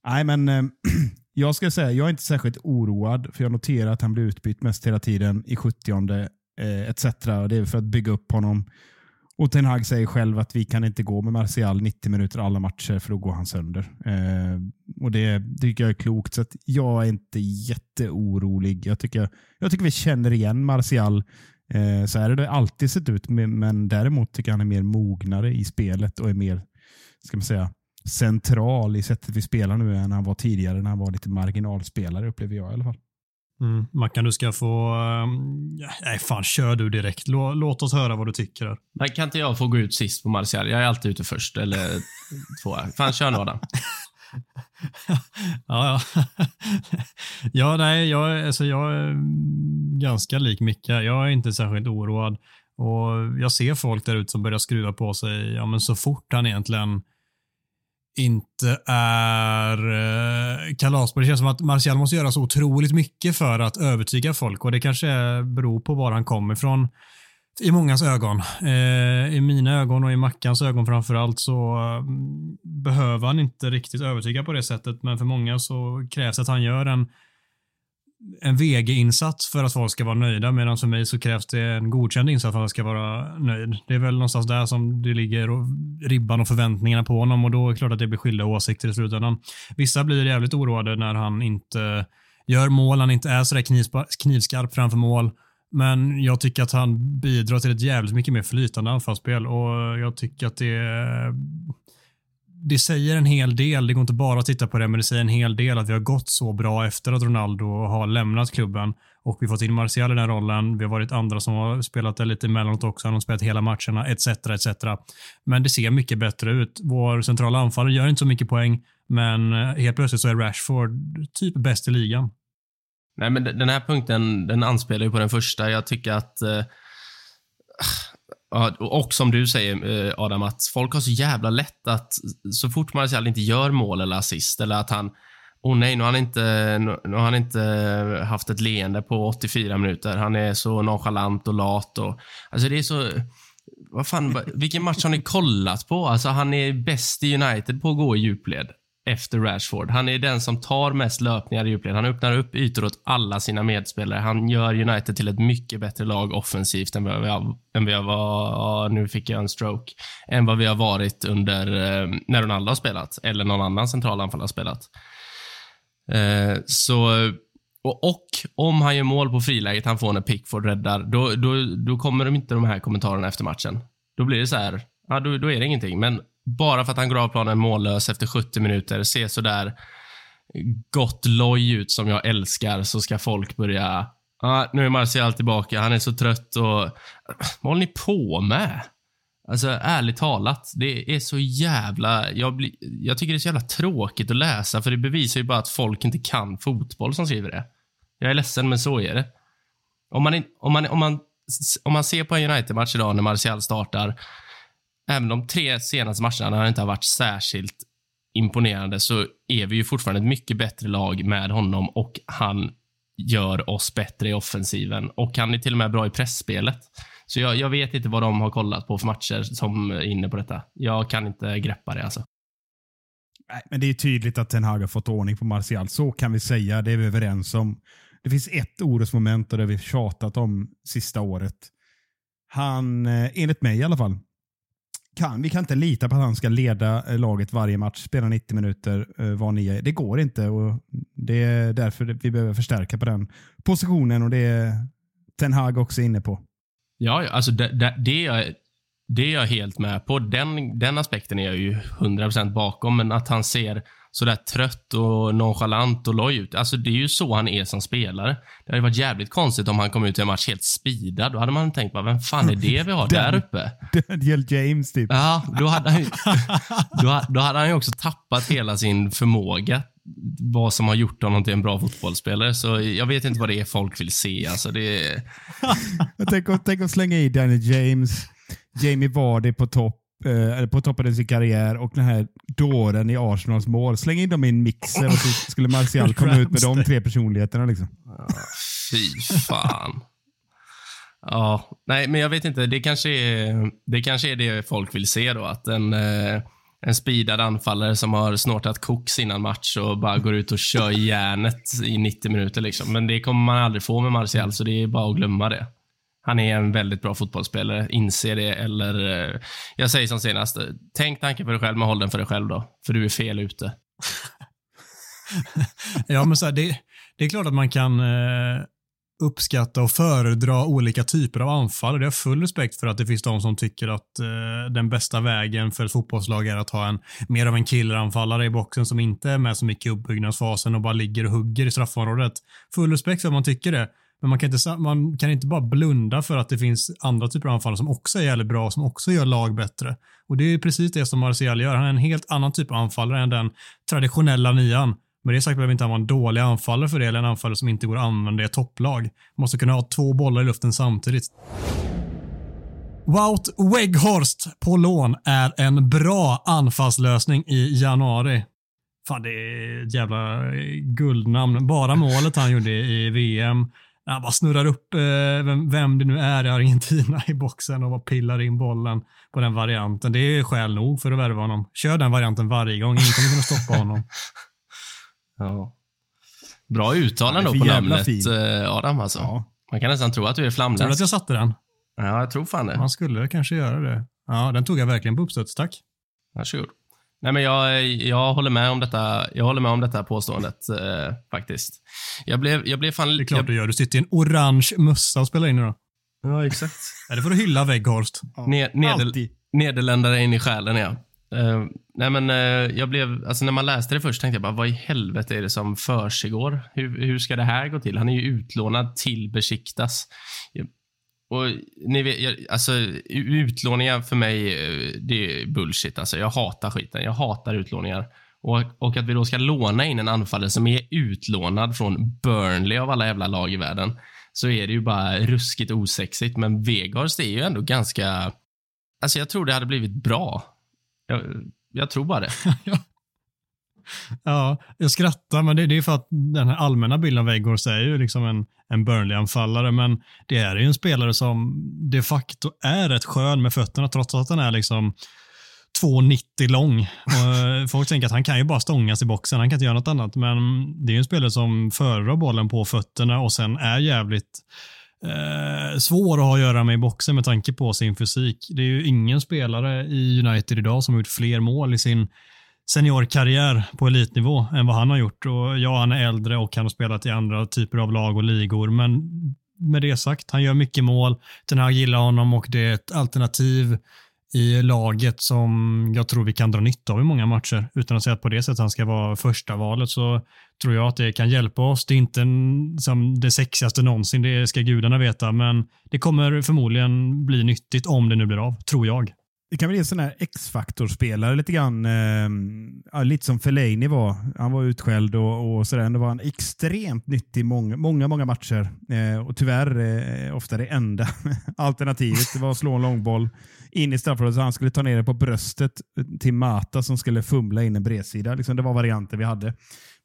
Speaker 1: Nej, men eh, jag ska säga, jag är inte särskilt oroad för jag noterar att han blir utbytt mest hela tiden i 70 eh, etc. Och Det är för att bygga upp honom. Och Ten Hag säger själv att vi kan inte gå med Martial 90 minuter alla matcher för då går han sönder. Eh, och Det tycker jag är klokt. Så att jag är inte jätteorolig. Jag tycker, jag tycker vi känner igen Martial. Eh, så här har det alltid sett ut, men, men däremot tycker jag han är mer mognare i spelet och är mer, ska man säga, central i sättet vi spelar nu än han var tidigare när han var lite marginalspelare upplever jag i alla fall.
Speaker 4: Mm. Mackan, du ska få... Um, nej, fan, kör du direkt. Lå, låt oss höra vad du tycker. Här.
Speaker 2: Men kan inte jag få gå ut sist på Martial? Jag är alltid ute först, eller tvåa. Fan, kör nu Adam.
Speaker 4: ja, ja. ja, nej, jag, alltså, jag är ganska lik Micke. Jag är inte särskilt oroad. Och Jag ser folk där ute som börjar skruva på sig ja, men så fort han egentligen inte är eh, kalas på. Det känns som att Martial måste göra så otroligt mycket för att övertyga folk och det kanske beror på var han kommer ifrån i mångas ögon. Eh, I mina ögon och i Mackans ögon framförallt så eh, behöver han inte riktigt övertyga på det sättet men för många så krävs att han gör en en VG-insats för att folk ska vara nöjda medan för mig så krävs det en godkänd insats för att jag ska vara nöjd. Det är väl någonstans där som det ligger och ribban och förväntningarna på honom och då är det klart att det blir skilda åsikter i slutändan. Vissa blir jävligt oroade när han inte gör mål, han inte är sådär knivskarp framför mål. Men jag tycker att han bidrar till ett jävligt mycket mer flytande anfallsspel och jag tycker att det det säger en hel del. Det går inte bara att titta på det, men det säger en hel del att vi har gått så bra efter att Ronaldo har lämnat klubben och vi fått in Martial i den rollen. Vi har varit andra som har spelat det lite emellanåt också. Han har spelat hela matcherna etc. etc. Men det ser mycket bättre ut. Vår centrala anfallare gör inte så mycket poäng, men eh, helt plötsligt så är Rashford typ bäst i ligan.
Speaker 2: Nej, men den här punkten, den anspelar ju på den första. Jag tycker att eh, och som du säger eh, Adam, att folk har så jävla lätt att så fort Martial inte gör mål eller assist eller att han Åh oh nej, nu har, han inte, nu har han inte haft ett leende på 84 minuter. Han är så nonchalant och lat. Och, alltså det är så... Vad fan, vilken match har ni kollat på? Alltså han är bäst i United på att gå i djupled efter Rashford. Han är den som tar mest löpningar i djupled. Han öppnar upp ytor åt alla sina medspelare. Han gör United till ett mycket bättre lag offensivt än vad vi har, än vi har var, nu fick jag en stroke, än vad vi har varit under eh, när Ronaldo har spelat, eller någon annan centralanfallare har spelat. Eh, så, och, och, om han gör mål på friläget han får när Pickford räddar, då, då, då kommer de inte de här kommentarerna efter matchen. Då blir det så här, ja, då, då är det ingenting. Men bara för att han går av planen mållös efter 70 minuter, ser sådär gott loj ut som jag älskar så ska folk börja, ah, nu är Martial tillbaka, han är så trött och... Vad håller ni på med? Alltså ärligt talat, det är så jävla... Jag, blir, jag tycker det är så jävla tråkigt att läsa för det bevisar ju bara att folk inte kan fotboll som skriver det. Jag är ledsen, men så är det. Om man, om man, om man, om man ser på en United-match idag när Martial startar, även de tre senaste matcherna när han inte har varit särskilt imponerande, så är vi ju fortfarande ett mycket bättre lag med honom och han gör oss bättre i offensiven och han är till och med bra i pressspelet. Så jag, jag vet inte vad de har kollat på för matcher som är inne på detta. Jag kan inte greppa det alltså.
Speaker 1: Nej, men det är tydligt att Ten Hag har fått ordning på Martial. Så kan vi säga. Det är vi överens om. Det finns ett orosmoment och det har vi tjatat om sista året. Han, eh, enligt mig i alla fall, kan, vi kan inte lita på att han ska leda eh, laget varje match, spela 90 minuter eh, var nia. Det går inte och det är därför vi behöver förstärka på den positionen och det är Ten Hag också inne på.
Speaker 2: Ja, alltså det, det, det, är jag, det är jag helt med på. Den, den aspekten är jag ju 100% bakom, men att han ser sådär trött och nonchalant och loj ut. Alltså det är ju så han är som spelare. Det hade varit jävligt konstigt om han kom ut i en match helt speedad. Då hade man tänkt, bara, vem fan är det vi har där uppe?
Speaker 1: Daniel James typ.
Speaker 2: Ja, då hade, han, då, då hade han ju också tappat hela sin förmåga vad som har gjort honom till en bra fotbollsspelare. Så jag vet inte vad det är folk vill se. Alltså det
Speaker 1: tänk, att, tänk att slänga i Daniel James, Jamie Vardy på topp, eh, på toppen av sin karriär och den här dåren i Arsenals mål. Släng in dem i en mixer och så skulle Martial komma ut med de tre personligheterna. Liksom.
Speaker 2: Ja, fy fan. Ja, nej, men jag vet inte. Det kanske är det, kanske är det folk vill se då. Att en, eh, en speedad anfallare som har snortat koks innan match och bara går ut och kör järnet i 90 minuter. Liksom. Men det kommer man aldrig få med Martial, så det är bara att glömma det. Han är en väldigt bra fotbollsspelare, inse det eller... Eh, jag säger som senast, eh, tänk tanken för dig själv, men håll den för dig själv då. För du är fel ute.
Speaker 4: ja, men så här, det, det är klart att man kan eh, uppskatta och föredra olika typer av anfall. Det har full respekt för att det finns de som tycker att eh, den bästa vägen för ett fotbollslag är att ha en mer av en killeranfallare i boxen som inte är med så mycket i uppbyggnadsfasen och bara ligger och hugger i straffområdet. Full respekt för att man tycker det. Men man kan, inte, man kan inte bara blunda för att det finns andra typer av anfallare som också är jävligt bra, som också gör lag bättre. Och det är precis det som Martial gör. Han är en helt annan typ av anfallare än den traditionella nian. Med det sagt behöver inte han vara en dålig anfallare för det, eller en anfallare som inte går att använda i ett topplag. Man måste kunna ha två bollar i luften samtidigt. Wout Weghorst på lån är en bra anfallslösning i januari. Fan, det är ett jävla guldnamn. Bara målet han gjorde i VM. Han bara snurrar upp eh, vem, vem, det nu är i Argentina i boxen och bara pillar in bollen på den varianten. Det är skäl nog för att värva honom. Kör den varianten varje gång. Ingen kommer kunna stoppa honom.
Speaker 2: Ja. Bra uttalande då på namnet fin. Eh, Adam alltså. Ja. Man kan nästan tro att du är flamländsk.
Speaker 4: Tror du att jag satte den?
Speaker 2: Ja, jag tror fan det.
Speaker 4: Man skulle kanske göra det. Ja, den tog jag verkligen på uppstuds. Tack.
Speaker 2: Varsågod. Nej, men jag, jag, håller med om detta, jag håller med om detta påståendet eh, faktiskt. Jag blev, jag blev fan...
Speaker 4: Det är klart
Speaker 2: jag...
Speaker 4: du gör. Du sitter i en orange mössa och spelar in idag.
Speaker 2: Ja, exakt.
Speaker 4: Är det för att hylla Weghorst?
Speaker 2: Ja, Neder, Nederländare in i själen, ja. Uh, nej men uh, jag blev, alltså när man läste det först tänkte jag bara, vad i helvete är det som försiggår? Hur, hur ska det här gå till? Han är ju utlånad till Besiktas. Och ni vet, jag, alltså utlåningar för mig, eh, det är bullshit alltså. Jag hatar skiten. Jag hatar utlåningar. Och, och att vi då ska låna in en anfallare som är utlånad från Burnley av alla jävla lag i världen, så är det ju bara ruskigt osexigt. Men Vegas är ju ändå ganska Alltså jag tror det hade blivit bra. Jag, jag tror bara det.
Speaker 4: ja, jag skrattar, men det, det, är för att den här allmänna bilden av Weghorst är ju liksom en, en Burnley-anfallare, men det är ju en spelare som de facto är rätt skön med fötterna, trots att han är liksom 2,90 lång. Och eh, folk tänker att han kan ju bara stångas i boxen, han kan inte göra något annat, men det är ju en spelare som föredrar bollen på fötterna och sen är jävligt eh, svår att ha att göra med i boxen med tanke på sin fysik. Det är ju ingen spelare i United idag som har gjort fler mål i sin seniorkarriär på elitnivå än vad han har gjort. Och ja, han är äldre och han har spelat i andra typer av lag och ligor, men med det sagt, han gör mycket mål. Den här gillar honom och det är ett alternativ i laget som jag tror vi kan dra nytta av i många matcher. Utan att säga att på det sättet han ska vara första valet så tror jag att det kan hjälpa oss. Det är inte en, som det sexigaste någonsin, det ska gudarna veta, men det kommer förmodligen bli nyttigt om det nu blir av, tror jag.
Speaker 1: Det kan väl ge en sån här X-faktor-spelare lite grann. Eh, lite som Fellaini var. Han var utskälld och, och sådär. Ändå var han extremt nyttig många, många, många matcher. Eh, och tyvärr eh, ofta det enda alternativet. Det var att slå en långboll in i straffområdet han skulle ta ner det på bröstet eh, till Mata som skulle fumla in en bredsida. Liksom det var varianter vi hade.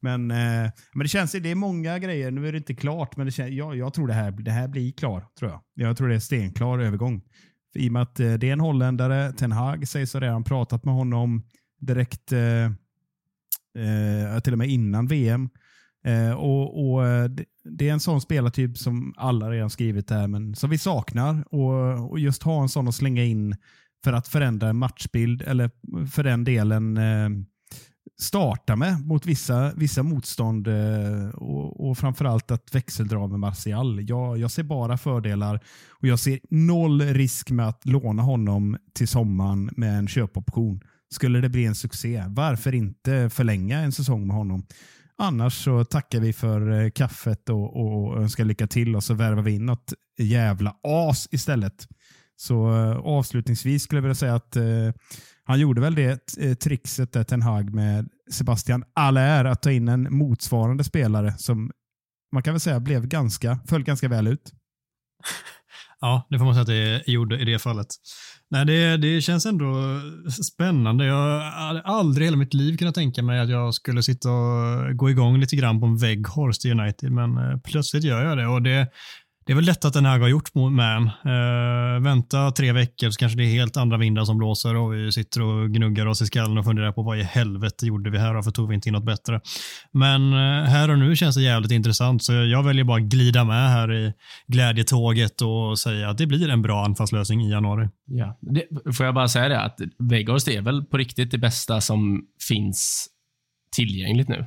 Speaker 1: Men, eh, men det känns, det är många grejer. Nu är det inte klart, men det känns, jag, jag tror det här, det här blir klar. tror Jag Jag tror det är stenklar övergång. I och med att eh, det är en holländare, Ten Hag sägs ha redan pratat med honom direkt, eh, eh till och med innan VM. Eh, och, och eh, det, det, är en sån spelartyp som alla redan skrivit där, men som vi saknar. Och, och just ha en sån att slänga in för att förändra en matchbild, eller för den delen eh, starta med mot vissa, vissa motstånd eh, och, och framförallt att växeldra med Martial. Jag, jag ser bara fördelar och jag ser noll risk med att låna honom till sommaren med en köpoption. Skulle det bli en succé, varför inte förlänga en säsong med honom? Annars så tackar vi för eh, kaffet och, och önskar lycka till och så värvar vi in något jävla as istället. Så eh, avslutningsvis skulle jag vilja säga att eh, han gjorde väl det eh, trixet där Ten Hag med Sebastian Allaire, att ta in en motsvarande spelare som man kan väl säga blev ganska, föll ganska väl ut.
Speaker 4: Ja, det får man säga att det gjorde i det fallet. Nej, det, det känns ändå spännande. Jag hade aldrig i hela mitt liv kunnat tänka mig att jag skulle sitta och gå igång lite grann på en Weghorst i United, men eh, plötsligt gör jag det. Och det det är väl lätt att den här har gjort med en. Uh, vänta tre veckor så kanske det är helt andra vindar som blåser och vi sitter och gnuggar oss i skallen och funderar på vad i helvete gjorde vi här? Varför tog vi inte in något bättre? Men uh, här och nu känns det jävligt intressant så jag väljer bara glida med här i glädjetåget och säga att det blir en bra anfallslösning i januari.
Speaker 2: Ja. Det, får jag bara säga det att Weghorst är väl på riktigt det bästa som finns tillgängligt nu.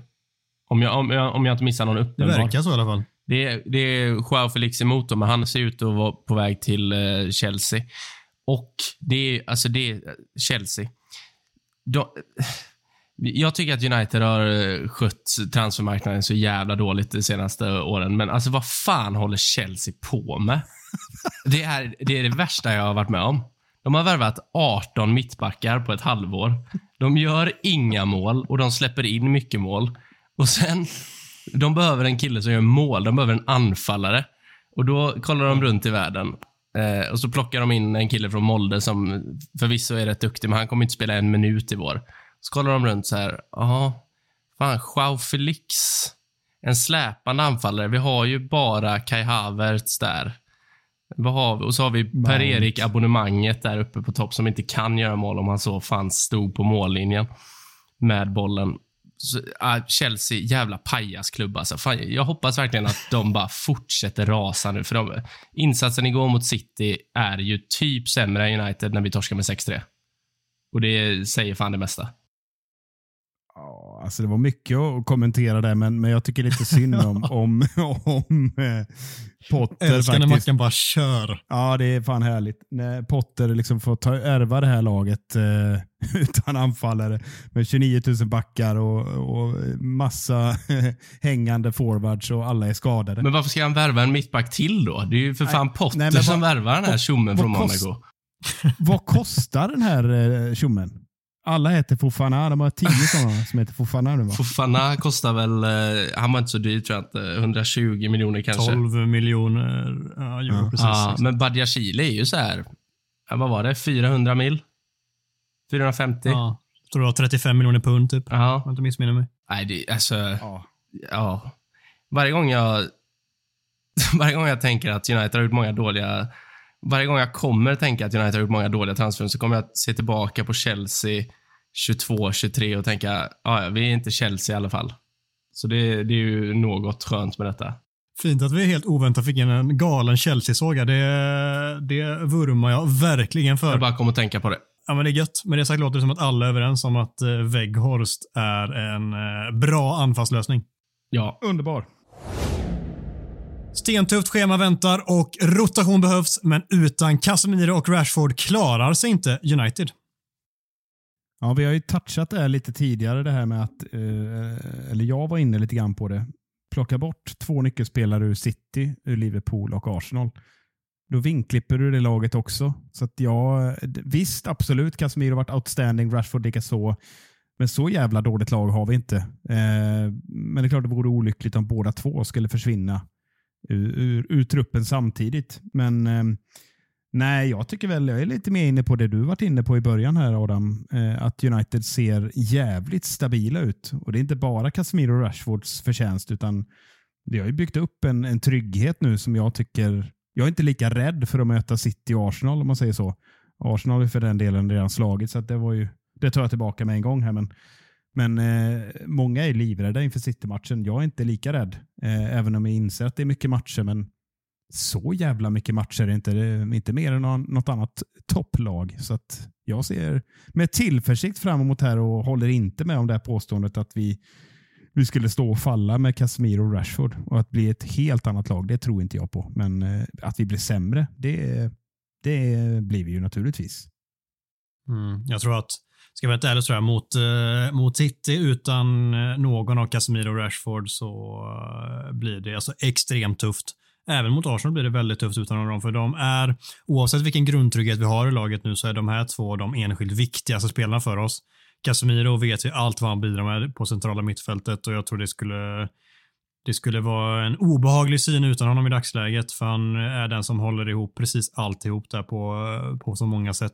Speaker 2: Om jag, om jag, om jag inte missar någon uppenbar.
Speaker 4: Det verkar så i alla fall.
Speaker 2: Det är, det är Joao Felix emot men han ser ut att vara på väg till eh, Chelsea. Och det är, alltså det är eh, Chelsea. De, eh, jag tycker att United har skött transfermarknaden så jävla dåligt de senaste åren, men alltså vad fan håller Chelsea på med? Det är det, är det värsta jag har varit med om. De har värvat 18 mittbackar på ett halvår. De gör inga mål och de släpper in mycket mål. Och sen de behöver en kille som gör mål. De behöver en anfallare. Och då kollar de runt i världen. Eh, och så plockar de in en kille från Molde som förvisso är rätt duktig, men han kommer inte spela en minut i vår. Så kollar de runt så här. Jaha, fan, Joao Felix. En släpande anfallare. Vi har ju bara Kai Havertz där. Vad har vi? Och så har vi Per-Erik abonnemanget där uppe på topp som inte kan göra mål om han så fanns stod på mållinjen med bollen. Så, uh, Chelsea, jävla pajasklubb alltså. Fan, jag hoppas verkligen att de bara fortsätter rasa nu. För de, insatsen igår mot City är ju typ sämre än United när vi torskar med 6-3. Och det säger fan det mesta.
Speaker 1: Ja, alltså det var mycket att kommentera där, men, men jag tycker lite synd om, om, om eh, Potter.
Speaker 4: Jag älskar när Mackan bara kör.
Speaker 1: Ja, det är fan härligt. När Potter liksom får ta, ärva det här laget eh, utan anfallare med 29 000 backar och, och massa hängande forwards och alla är skadade.
Speaker 2: Men varför ska han värva en mittback till då? Det är ju för nej, fan Potter nej, som värvar den här tjommen från Monaco.
Speaker 1: vad kostar den här eh, tjommen? Alla heter Fofana. De har tio sådana som heter Fofana nu va?
Speaker 2: Fofana kostar väl, eh, han var inte så dyr tror jag inte, 120 miljoner kanske.
Speaker 4: 12 miljoner ja, euro ja. precis. Ja,
Speaker 2: men Badiashile är ju så här, vad var det, 400 mil? 450? Ja,
Speaker 4: jag tror det var 35 miljoner pund typ.
Speaker 2: Ja.
Speaker 4: Om jag inte missminner mig.
Speaker 2: Nej, det, alltså, ja. ja. Varje gång jag varje gång jag tänker att United har gjort många dåliga varje gång jag kommer tänka att United har gjort många dåliga transfer så kommer jag att se tillbaka på Chelsea 22, 23 och tänka, ja, vi är inte Chelsea i alla fall. Så det, det är ju något skönt med detta.
Speaker 4: Fint att vi helt oväntat fick in en galen Chelsea-såga. Det, det vurmar jag verkligen för.
Speaker 2: Jag bara kom att tänka på det.
Speaker 4: Ja, men det är gött. Med det sagt låter det som att alla är överens om att eh, Weghorst är en eh, bra anfallslösning.
Speaker 2: Ja.
Speaker 1: Underbar.
Speaker 4: Stentufft schema väntar och rotation behövs, men utan Casemiro och Rashford klarar sig inte United.
Speaker 1: Ja, vi har ju touchat det här lite tidigare, det här med att, eh, eller jag var inne lite grann på det, plocka bort två nyckelspelare ur City, ur Liverpool och Arsenal. Då vinklipper du det laget också. Så att jag, visst, absolut, Casemiro har varit outstanding, Rashford likaså. Men så jävla dåligt lag har vi inte. Eh, men det är klart det vore olyckligt om båda två skulle försvinna ur, ur, ur truppen samtidigt. Men eh, nej, jag tycker väl, jag är lite mer inne på det du varit inne på i början här Adam. Eh, att United ser jävligt stabila ut. Och det är inte bara Casemiro och Rashfords förtjänst utan det har ju byggt upp en, en trygghet nu som jag tycker, jag är inte lika rädd för att möta City och Arsenal om man säger så. Arsenal har för den delen redan slagit så det var ju det tar jag tillbaka med en gång här. Men, men eh, många är livrädda inför City-matchen. Jag är inte lika rädd, eh, även om jag inser att det är mycket matcher. Men så jävla mycket matcher är det inte. Det är inte mer än något annat topplag. Så att jag ser med tillförsikt fram emot här och håller inte med om det här påståendet att vi, vi skulle stå och falla med Casemiro och Rashford och att bli ett helt annat lag. Det tror inte jag på. Men eh, att vi blir sämre, det, det blir vi ju naturligtvis.
Speaker 4: Mm, jag tror att ska jag vara ärlig så jag, mot, eh, mot City utan eh, någon av Casemiro och Rashford så eh, blir det alltså extremt tufft. Även mot Arsenal blir det väldigt tufft utan dem, för de är, oavsett vilken grundtrygghet vi har i laget nu, så är de här två de enskilt viktigaste spelarna för oss. Casemiro vet ju allt vad han bidrar med på centrala mittfältet och jag tror det skulle det skulle vara en obehaglig syn utan honom i dagsläget, för han är den som håller ihop precis alltihop där på, eh, på så många sätt.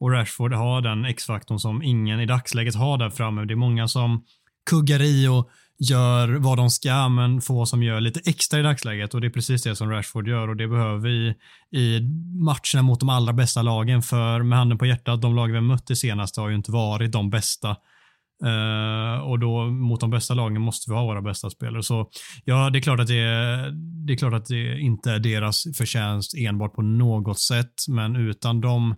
Speaker 4: Och Rashford har den X-faktorn som ingen i dagsläget har där framme. Det är många som kuggar i och gör vad de ska, men få som gör lite extra i dagsläget och det är precis det som Rashford gör och det behöver vi i matcherna mot de allra bästa lagen. För med handen på hjärtat, de lag vi har mött det senaste har ju inte varit de bästa. Uh, och då mot de bästa lagen måste vi ha våra bästa spelare. Så ja, det är klart att det, det är klart att det inte är deras förtjänst enbart på något sätt, men utan dem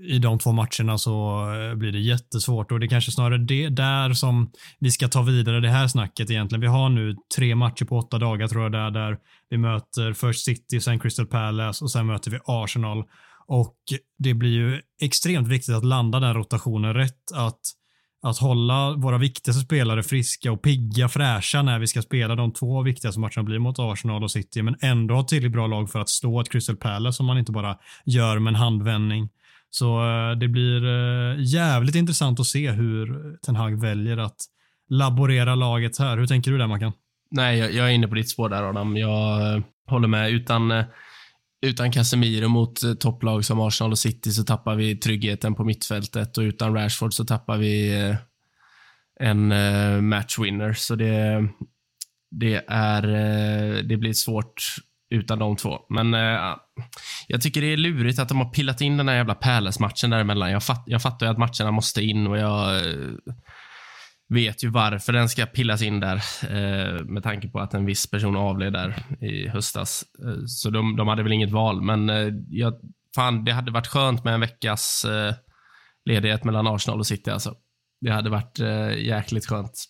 Speaker 4: i de två matcherna så eh, blir det jättesvårt och det är kanske snarare det där som vi ska ta vidare det här snacket egentligen. Vi har nu tre matcher på åtta dagar tror jag där, där vi möter först City, sen Crystal Palace och sen möter vi Arsenal. Och det blir ju extremt viktigt att landa den rotationen rätt, att, att hålla våra viktigaste spelare friska och pigga, fräscha när vi ska spela de två viktigaste matcherna blir mot Arsenal och City, men ändå ha tillräckligt bra lag för att slå ett Crystal Palace som man inte bara gör med en handvändning. Så eh, det blir eh, jävligt intressant att se hur Ten Hag väljer att laborera laget här. Hur tänker du där Mackan?
Speaker 2: Nej, jag, jag, är inne på ditt spår där Adam. Jag eh, håller med. Utan, utan Casemiro mot topplag som Arsenal och City så tappar vi tryggheten på mittfältet och utan Rashford så tappar vi en matchwinner. Så det, det, är, det blir svårt utan de två. Men eh, jag tycker det är lurigt att de har pillat in den här jävla Palace-matchen däremellan. Jag, fatt, jag fattar ju att matcherna måste in och jag eh, vet ju varför den ska pillas in där. eh, med tanke på att en viss person avled där i höstas. Eh, så de, de hade väl inget val, men eh, jag, fan, det hade varit skönt med en veckas eh, ledighet mellan Arsenal och City. Alltså. Det hade varit jäkligt skönt.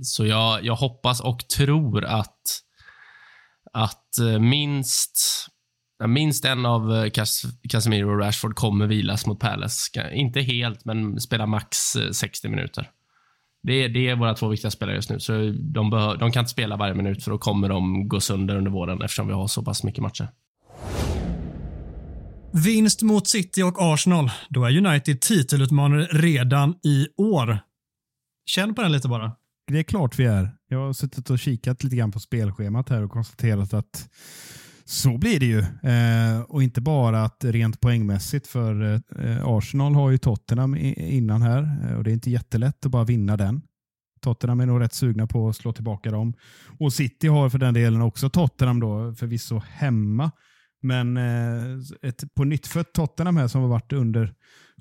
Speaker 2: så jag, jag hoppas och tror att att eh, minst, minst en av eh, Cas Casemiro och Rashford kommer vilas mot Palace. Inte helt, men spela max eh, 60 minuter. Det är, det är våra två viktiga spelare just nu, så de, behör, de kan inte spela varje minut för då kommer de gå sönder under våren eftersom vi har så pass mycket matcher.
Speaker 4: Vinst mot City och Arsenal. Då är United titelutmanare redan i år. Känn på den lite bara.
Speaker 1: Det är klart vi är. Jag har suttit och kikat lite grann på spelschemat här och konstaterat att så blir det ju. Eh, och inte bara att rent poängmässigt för eh, Arsenal har ju Tottenham innan här eh, och det är inte jättelätt att bara vinna den. Tottenham är nog rätt sugna på att slå tillbaka dem. Och City har för den delen också Tottenham då, förvisso hemma. Men eh, ett på nytt för Tottenham här som har varit under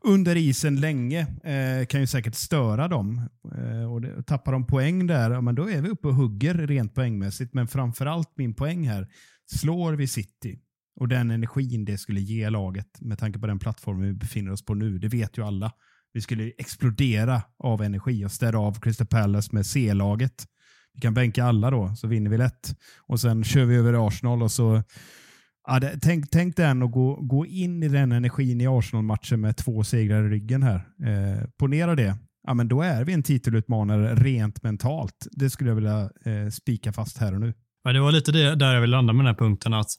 Speaker 1: under isen länge eh, kan ju säkert störa dem. Eh, och det, tappar de poäng där, ja, men då är vi uppe och hugger rent poängmässigt. Men framförallt min poäng här, slår vi City och den energin det skulle ge laget med tanke på den plattform vi befinner oss på nu, det vet ju alla. Vi skulle explodera av energi och städa av Crystal Palace med C-laget. Vi kan bänka alla då, så vinner vi lätt. Och sen kör vi över Arsenal och så Ja, det, tänk, tänk den och gå, gå in i den energin i Arsenal-matchen med två segrar i ryggen här. Eh, ponera det. Ja, men då är vi en titelutmanare rent mentalt. Det skulle jag vilja eh, spika fast här och nu.
Speaker 4: Ja, det var lite det där jag ville landa med den här punkten. att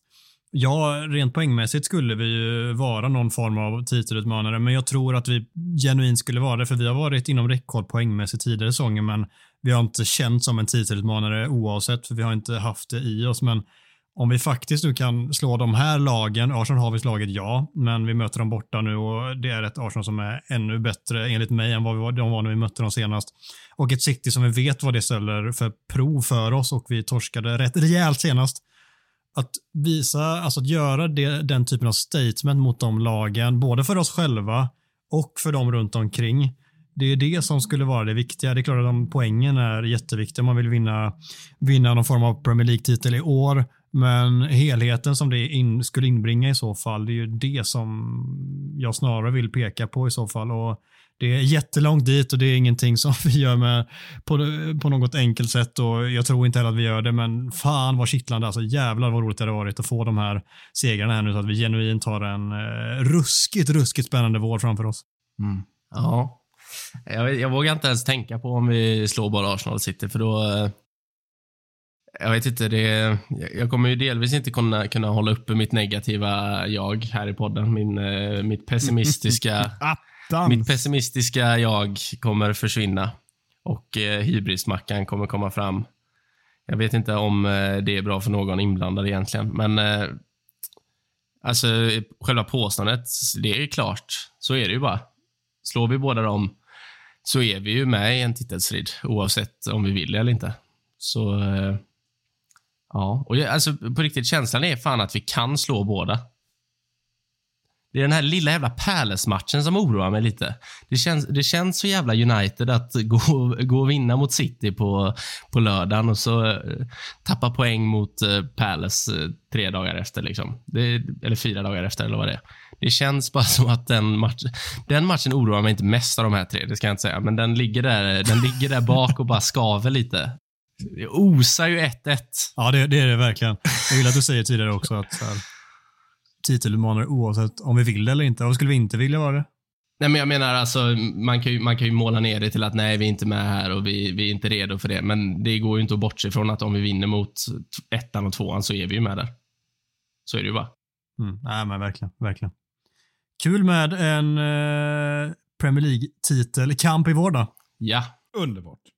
Speaker 4: Ja, rent poängmässigt skulle vi ju vara någon form av titelutmanare, men jag tror att vi genuint skulle vara det, för vi har varit inom räckhåll poängmässigt tidigare säsonger, men vi har inte känt som en titelutmanare oavsett, för vi har inte haft det i oss. Men om vi faktiskt nu kan slå de här lagen, Arsenal har vi slagit ja, men vi möter dem borta nu och det är ett Arsenal som är ännu bättre enligt mig än vad var, de var när vi mötte dem senast. Och ett City som vi vet vad det ställer för prov för oss och vi torskade rätt rejält senast. Att visa, alltså att göra det, den typen av statement mot de lagen, både för oss själva och för dem runt omkring. Det är det som skulle vara det viktiga. Det är klart att de poängen är jätteviktiga om man vill vinna, vinna någon form av Premier League-titel i år. Men helheten som det in, skulle inbringa i så fall, det är ju det som jag snarare vill peka på i så fall. Och det är jättelångt dit och det är ingenting som vi gör med på, på något enkelt sätt och jag tror inte heller att vi gör det, men fan vad kittlande. Alltså jävlar vad roligt det hade varit att få de här segrarna här nu så att vi genuint har en eh, ruskigt, ruskigt spännande vår framför oss.
Speaker 2: Mm. Ja. Jag, jag vågar inte ens tänka på om vi slår bara Arsenal City, för då eh, jag vet inte, det, jag kommer ju delvis inte kunna, kunna hålla uppe mitt negativa jag här i podden. Min, eh, mitt pessimistiska mitt pessimistiska jag kommer försvinna och eh, hybrismackan kommer komma fram. Jag vet inte om eh, det är bra för någon inblandad egentligen, men eh, alltså själva påståendet, det är klart. Så är det ju bara. Slår vi båda dem så är vi ju med i en titelstrid oavsett om vi vill eller inte. Så eh, Ja, och jag, alltså på riktigt, känslan är fan att vi kan slå båda. Det är den här lilla jävla Palace-matchen som oroar mig lite. Det känns, det känns så jävla United att gå, gå och vinna mot City på, på lördagen och så eh, tappa poäng mot eh, Palace eh, tre dagar efter. Liksom. Det, eller fyra dagar efter, eller vad det är. Det känns bara som att den, match, den matchen oroar mig inte mest av de här tre, det ska jag inte säga. Men den ligger där, den ligger där bak och bara skaver lite. Det osar ju 1-1.
Speaker 4: Ja, det, det, är det verkligen. Jag gillar att du säger tidigare också att så här, titelutmanare oavsett om vi vill det eller inte. Vad skulle vi inte vilja vara det?
Speaker 2: Nej, men jag menar alltså, man kan, ju, man kan ju måla ner det till att nej, vi är inte med här och vi, vi är inte redo för det. Men det går ju inte att bortse från att om vi vinner mot ettan och tvåan så är vi ju med där. Så är det ju bara.
Speaker 4: Mm, nej, men verkligen, verkligen. Kul med en eh, Premier League-titel. Kamp i vår då?
Speaker 2: Ja.
Speaker 1: Underbart.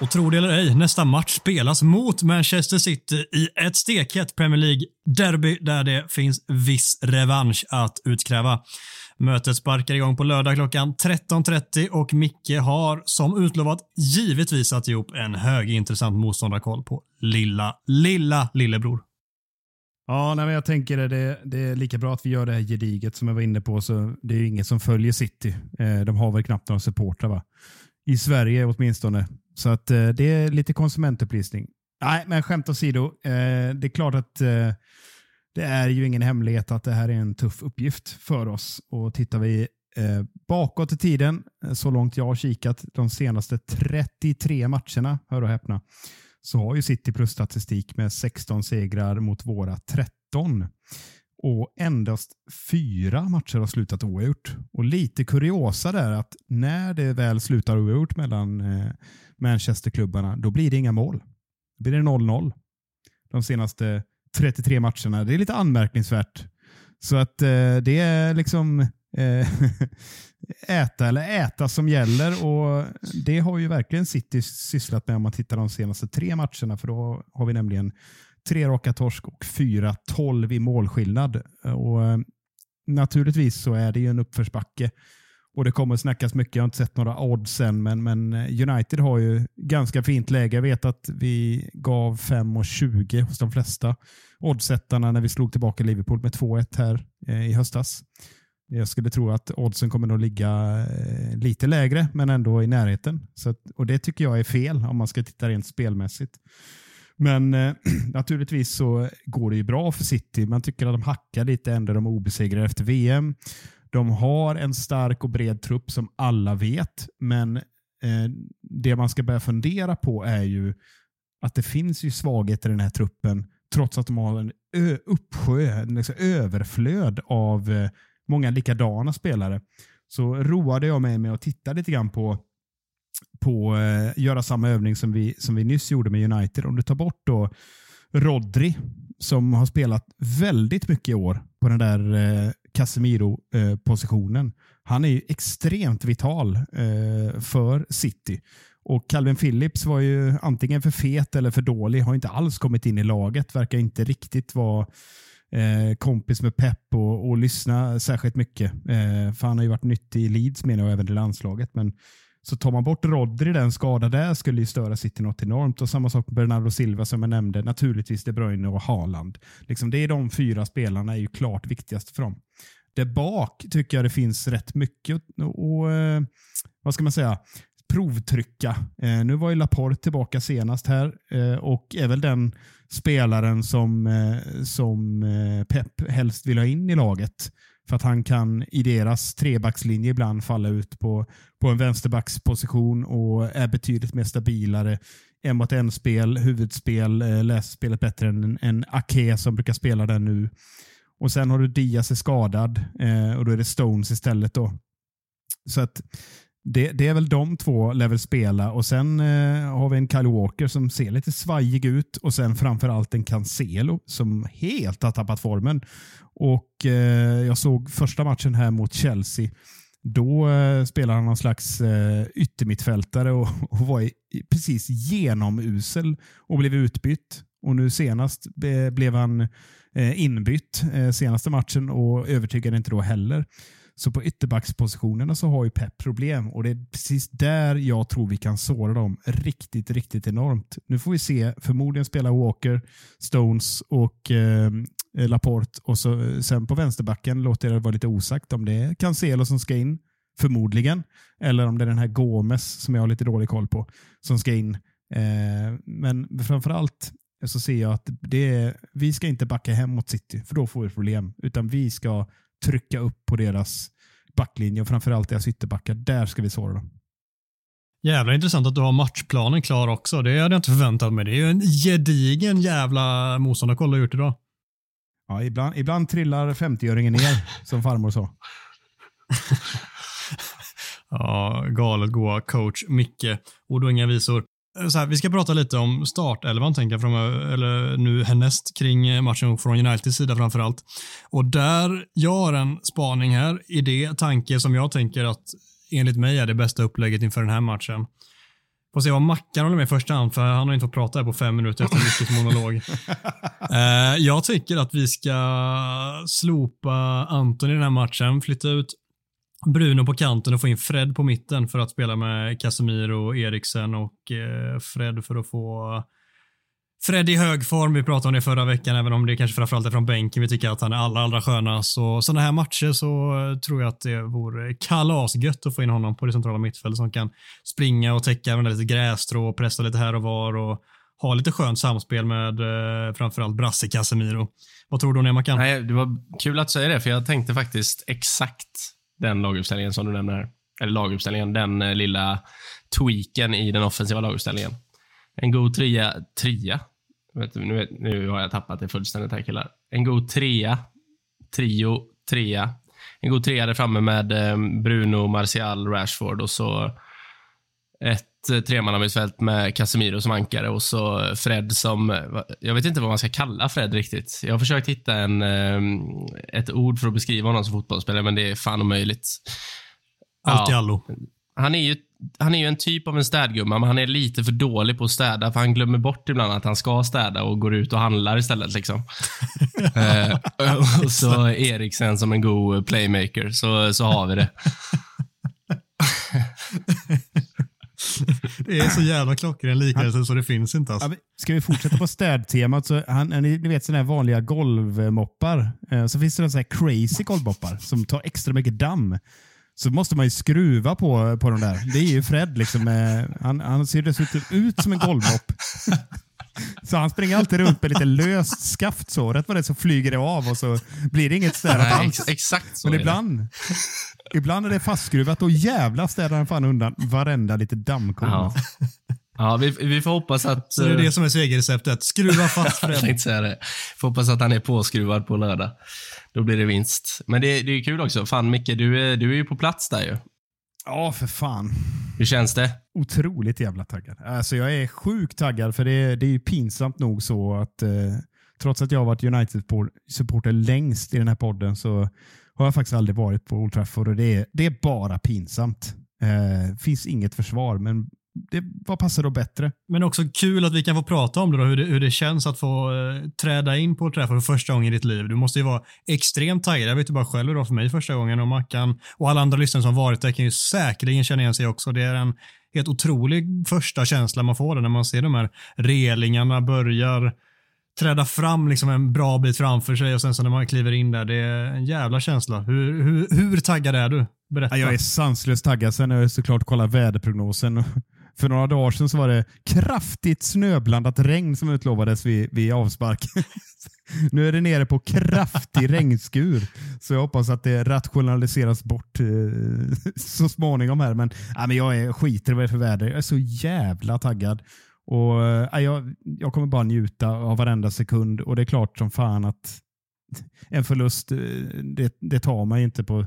Speaker 4: Och tro det eller ej, nästa match spelas mot Manchester City i ett stekhett Premier League-derby där det finns viss revansch att utkräva. Mötet sparkar igång på lördag klockan 13.30 och Micke har som utlovat givetvis satt ihop en högintressant motståndarkoll på lilla, lilla lillebror.
Speaker 1: Ja, nej, men jag tänker det, det är lika bra att vi gör det här gediget som jag var inne på. Så det är ju ingen som följer City. Eh, de har väl knappt några supportrar va? I Sverige åtminstone. Så att eh, det är lite konsumentupplysning. Nej, men skämt åsido. Eh, det är klart att eh, det är ju ingen hemlighet att det här är en tuff uppgift för oss. Och tittar vi eh, bakåt i tiden, eh, så långt jag har kikat de senaste 33 matcherna, hör och häpna, så har ju City plus statistik med 16 segrar mot våra 13. Och endast fyra matcher har slutat oavgjort. Och lite kuriosa där att när det väl slutar oavgjort mellan eh, Manchesterklubbarna, då blir det inga mål. Då blir det 0-0 de senaste 33 matcherna. Det är lite anmärkningsvärt. Så att eh, det är liksom eh, äta eller äta som gäller och det har ju verkligen City sysslat med om man tittar de senaste tre matcherna för då har vi nämligen tre raka torsk och fyra tolv i målskillnad. Och, eh, naturligtvis så är det ju en uppförsbacke och det kommer snackas mycket. Jag har inte sett några odds än, men, men eh, United har ju ganska fint läge. Jag vet att vi gav 5,20 hos de flesta oddsättarna när vi slog tillbaka Liverpool med 2-1 här eh, i höstas. Jag skulle tro att oddsen kommer att ligga eh, lite lägre, men ändå i närheten. Så att, och Det tycker jag är fel om man ska titta rent spelmässigt. Men eh, naturligtvis så går det ju bra för City. Man tycker att de hackar lite ändå, de obesegrade efter VM. De har en stark och bred trupp som alla vet, men eh, det man ska börja fundera på är ju att det finns ju svagheter i den här truppen trots att de har en ö- uppsjö, en liksom överflöd av eh, många likadana spelare. Så roade jag mig med att titta lite grann på på eh, göra samma övning som vi, som vi nyss gjorde med United. Om du tar bort då Rodri som har spelat väldigt mycket i år på den där eh, Casemiro-positionen. Eh, han är ju extremt vital eh, för City. Och Calvin Phillips var ju antingen för fet eller för dålig. Har inte alls kommit in i laget. Verkar inte riktigt vara eh, kompis med Pep och, och lyssna särskilt mycket. Eh, för han har ju varit nyttig i Leeds menar jag, även i landslaget. Men så tar man bort Rodri, den skada där skulle ju störa City något enormt. Och samma sak med Bernardo Silva som jag nämnde. Naturligtvis De Bruyne och Haaland. Liksom det är de fyra spelarna är ju klart viktigast för dem. Där bak tycker jag det finns rätt mycket och, och vad ska man säga, provtrycka. Eh, nu var ju Laporte tillbaka senast här eh, och är väl den spelaren som, eh, som eh, Pep helst vill ha in i laget. För att han kan i deras trebackslinje ibland falla ut på, på en vänsterbacksposition och är betydligt mer stabilare. En mot en-spel, huvudspel, eh, läser spelet bättre än, en Ake som brukar spela där nu. Och sen har du Diaz är skadad eh, och då är det Stones istället. då. Så att det, det är väl de två level spela och sen eh, har vi en Kyle Walker som ser lite svajig ut och sen framförallt en Cancelo som helt har tappat formen. Och eh, Jag såg första matchen här mot Chelsea. Då eh, spelade han någon slags eh, yttermittfältare och, och var i, precis genomusel och blev utbytt. Och nu senast be, blev han eh, inbytt eh, senaste matchen och övertygade inte då heller. Så på ytterbackspositionerna så har ju Pep problem och det är precis där jag tror vi kan såra dem riktigt, riktigt enormt. Nu får vi se. Förmodligen spelar Walker, Stones och eh, Laporte och så, eh, sen på vänsterbacken låter det vara lite osagt om det är Cancelo som ska in, förmodligen, eller om det är den här Gomes som jag har lite dålig koll på som ska in. Eh, men framförallt så ser jag att det är, vi ska inte backa hem mot City, för då får vi problem. Utan vi ska trycka upp på deras backlinje och framförallt deras ytterbackar. Där ska vi såra dem.
Speaker 4: Jävla intressant att du har matchplanen klar också. Det hade jag inte förväntat mig. Det är ju en gedigen jävla motståndarkoll du har gjort idag.
Speaker 1: Ja, ibland, ibland trillar 50-öringen ner, som farmor sa.
Speaker 4: ja, galet goa coach Micke. Ord och inga visor. Så här, vi ska prata lite om startelvan, tänker jag, framöver, eller nu härnäst kring matchen från Uniteds sida framför allt. Och där, jag har en spaning här, idé, tanke som jag tänker att enligt mig är det bästa upplägget inför den här matchen. Får se vad Mackan håller med i första hand, för han har inte fått prata här på fem minuter efter mycket monolog. uh, jag tycker att vi ska slopa Anton i den här matchen, flytta ut Bruno på kanten och få in Fred på mitten för att spela med Casemiro och Eriksen och eh, Fred för att få Fred i hög form. Vi pratade om det förra veckan, även om det kanske framförallt är från bänken. Vi tycker att han är allra, allra skönast. Så sådana här matcher så eh, tror jag att det vore kalasgött att få in honom på det centrala mittfältet som kan springa och täcka med lite grässtrå och pressa lite här och var och ha lite skönt samspel med eh, framförallt Brasse Casemiro. Vad tror du om det, Mackan?
Speaker 2: Nej, det var kul att du säger det, för jag tänkte faktiskt exakt den laguppställningen som du nämner här. Eller laguppställningen, den eh, lilla tweaken i den offensiva laguppställningen. En god trea, trea? Vet, nu, vet, nu har jag tappat det fullständigt här killar. En god trea, trio, trea. En god trea där framme med eh, Bruno, Martial, Rashford och så ett eh, tremannamittfält med Casemiro som ankare och så Fred som, jag vet inte vad man ska kalla Fred riktigt. Jag har försökt hitta en, eh, ett ord för att beskriva honom som fotbollsspelare, men det är fan omöjligt.
Speaker 4: Allt i allo.
Speaker 2: Han är ju han är ju en typ av en städgumma, men han är lite för dålig på att städa, för han glömmer bort ibland att han ska städa och går ut och handlar istället. Liksom. eh, och så Eriksen som en god playmaker, så, så har vi det.
Speaker 4: Det är så jävla klockren liknelse så det finns inte. Alltså.
Speaker 1: Ja, ska vi fortsätta på städtemat? Så han, ni, vet sådana här vanliga golvmoppar. Eh, så finns det sådana här crazy golvmoppar som tar extra mycket damm. Så måste man ju skruva på, på de där. Det är ju Fred. Liksom, eh, han, han ser dessutom ut som en golvmopp. Så han springer alltid runt med lite löst skaft så. Rätt vad det så flyger det av och så blir det inget städat
Speaker 2: Nej,
Speaker 1: alls.
Speaker 2: ex exakt så
Speaker 1: Men
Speaker 2: är det.
Speaker 1: ibland, ibland är det fastskruvat och jävlar städar han fan undan varenda lite dammkorn.
Speaker 2: Ja. Ja, vi, vi får hoppas att...
Speaker 4: Så det är
Speaker 2: eh,
Speaker 4: det som är segerreceptet. Skruva fast Fred.
Speaker 2: det. Får hoppas att han är påskruvad på lördag. Då blir det vinst. Men det, det är kul också. Fan Micke, du är, du är ju på plats där ju.
Speaker 1: Ja, för fan.
Speaker 2: Hur känns det?
Speaker 1: Otroligt jävla taggad. Alltså jag är sjukt taggad för det, det är ju pinsamt nog så att eh, trots att jag har varit United-supporter längst i den här podden så har jag faktiskt aldrig varit på Old Trafford och det är, det är bara pinsamt. Eh, finns inget försvar, men det, vad passar då bättre?
Speaker 4: Men också kul att vi kan få prata om det då, hur det, hur det känns att få eh, träda in på Trafford för första gången i ditt liv. Du måste ju vara extremt taggad. Jag vet ju bara själv hur det var för mig första gången och Mackan och alla andra lyssnare som varit där kan ju säkerligen känna igen sig också. Det är en helt otrolig första känsla man får när man ser de här relingarna börjar träda fram liksom en bra bit framför sig och sen så när man kliver in där, det är en jävla känsla. Hur, hur, hur taggad är du? Berätta.
Speaker 1: Ja, jag är sanslöst taggad. Sen har jag såklart kollat väderprognosen. För några dagar sedan så var det kraftigt snöblandat regn som utlovades vid, vid avspark. nu är det nere på kraftig regnskur. Så jag hoppas att det rationaliseras bort eh, så småningom här. Men, ja, men jag är, skiter i vad det är för väder. Jag är så jävla taggad. Och ja, jag, jag kommer bara njuta av varenda sekund. Och det är klart som fan att en förlust, eh, det, det tar man inte på,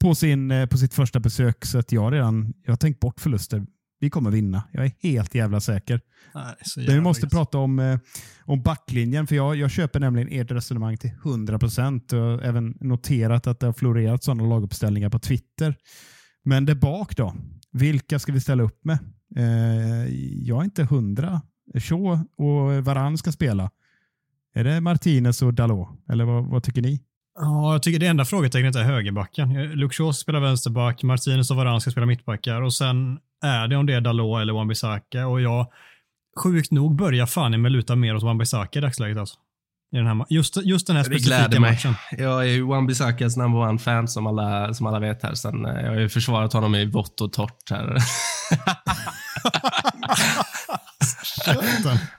Speaker 1: på, sin, eh, på sitt första besök. Så att jag, redan, jag har tänkt bort förluster. Vi kommer vinna. Jag är helt jävla säker.
Speaker 4: Nej, så
Speaker 1: Men vi
Speaker 4: jävla
Speaker 1: måste
Speaker 4: gött.
Speaker 1: prata om, eh, om backlinjen, för jag, jag köper nämligen ert resonemang till 100% och har även noterat att det har florerat sådana laguppställningar på Twitter. Men där bak då? Vilka ska vi ställa upp med? Eh, jag är inte hundra. Shaw och Varann ska spela. Är det Martinez och Dalot? Eller vad, vad tycker ni?
Speaker 4: Ja, jag tycker det enda frågetecknet är högerbacken. Luke Shaw spelar vänsterback, Martinez och Varane ska spela mittbackar och sen är det om det är Dalot eller Wan-Bissaka och jag sjukt nog börjar fan mig luta mer åt Wan-Bissaka i dagsläget alltså. I den här, just, just den här specifika matchen.
Speaker 2: Jag är ju Wan-Bissakas number one-fan som alla, som alla vet här. Sen, eh, jag har ju försvarat honom i vått och torrt här.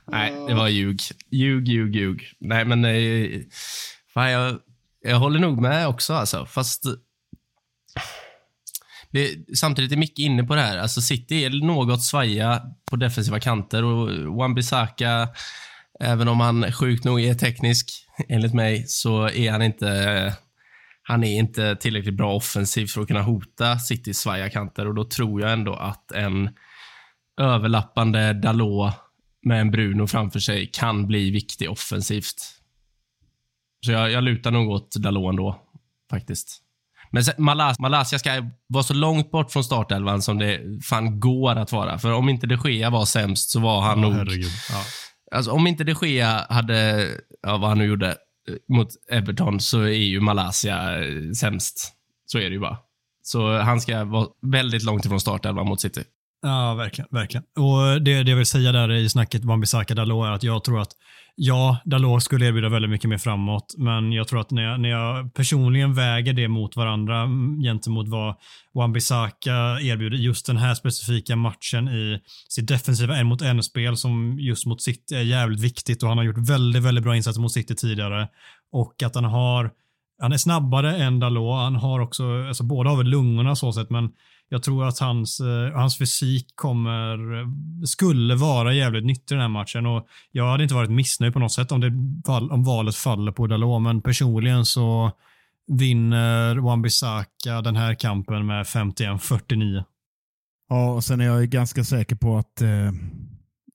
Speaker 2: Nej, det var ljug. Ljug, ljug, ljug. Nej, men eh, fan, jag, jag håller nog med också alltså. Fast det, samtidigt är mycket inne på det här. Alltså City är något svaja på defensiva kanter och Wan-Bissaka, även om han sjukt nog är teknisk, enligt mig, så är han inte han är inte tillräckligt bra offensivt för att kunna hota Citys svaja kanter och då tror jag ändå att en överlappande Dalot med en Bruno framför sig kan bli viktig offensivt. Så jag, jag lutar nog åt Dalot ändå, faktiskt. Men Malas, Malaysia ska vara så långt bort från startelvan som det fan går att vara. För om inte de Gea var sämst så var han
Speaker 4: Ja,
Speaker 2: nog...
Speaker 4: Ja.
Speaker 2: Alltså, om inte de Gea hade, ja, vad han nu gjorde, eh, mot Everton så är ju Malaysia eh, sämst. Så är det ju bara. Så han ska vara väldigt långt ifrån startelvan mot City.
Speaker 4: Ja, verkligen. verkligen. Och det, det jag vill säga där i snacket Wan-Bissaka Dalot är att jag tror att ja, Dalot skulle erbjuda väldigt mycket mer framåt, men jag tror att när jag, när jag personligen väger det mot varandra mm, gentemot vad Wan-Bissaka erbjuder just den här specifika matchen i sitt defensiva en mot en-spel som just mot City är jävligt viktigt och han har gjort väldigt, väldigt bra insatser mot City tidigare och att han har han är snabbare än Dalot. Han har också, alltså båda har väl lungorna så sett, men jag tror att hans, eh, hans fysik kommer, skulle vara jävligt nyttig i den här matchen och jag hade inte varit missnöjd på något sätt om, det, om valet faller på Dalot, men personligen så vinner Wan-Bissaka den här kampen med 51-49.
Speaker 1: Ja, och sen är jag ganska säker på att eh,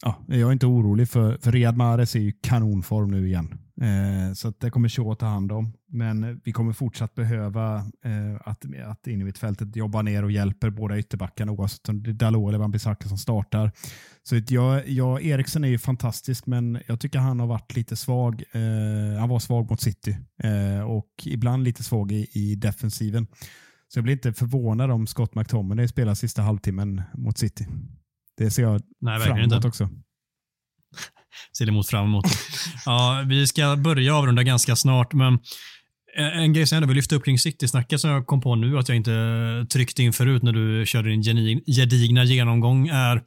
Speaker 1: ja, jag är inte orolig för, för Riyad Mahrez är i kanonform nu igen. Eh, så det kommer Shaw ta hand om. Men vi kommer fortsatt behöva eh, att, att in i mitt fältet jobba ner och hjälper båda ytterbackarna oavsett om det är Dalot eller Wan-Bissaka som startar. Så jag, jag, Eriksen är ju fantastisk men jag tycker han har varit lite svag. Eh, han var svag mot City eh, och ibland lite svag i, i defensiven. Så jag blir inte förvånad om Scott McTominay spelar sista halvtimmen mot City. Det ser jag
Speaker 4: Nej,
Speaker 1: fram emot också.
Speaker 4: Ser emot fram emot. ja, vi ska börja avrunda ganska snart, men en grej som jag vill lyfta upp kring City-snacket som jag kom på nu att jag inte tryckte in förut när du körde din gedigna genomgång är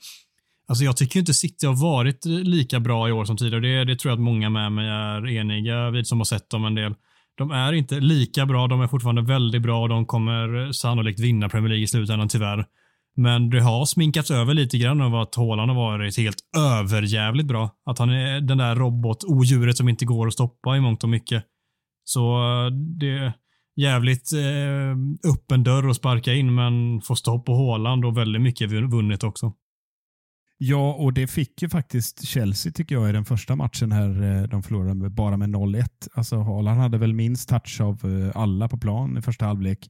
Speaker 4: Alltså jag tycker inte City har varit lika bra i år som tidigare. Det, det tror jag att många med mig är eniga vid som har sett dem en del. De är inte lika bra. De är fortfarande väldigt bra och de kommer sannolikt vinna Premier League i slutändan tyvärr. Men det har sminkats över lite grann av att Haaland har varit helt överjävligt bra. Att han är den där robot-odjuret som inte går att stoppa i mångt och mycket. Så eh, det är jävligt eh, öppen dörr att sparka in, men få stopp på Haaland och väldigt mycket vunnet också.
Speaker 1: Ja, och det fick ju faktiskt Chelsea tycker jag i den första matchen här. Eh, de förlorade bara med 0-1. Alltså Haaland hade väl minst touch av eh, alla på plan i första halvlek.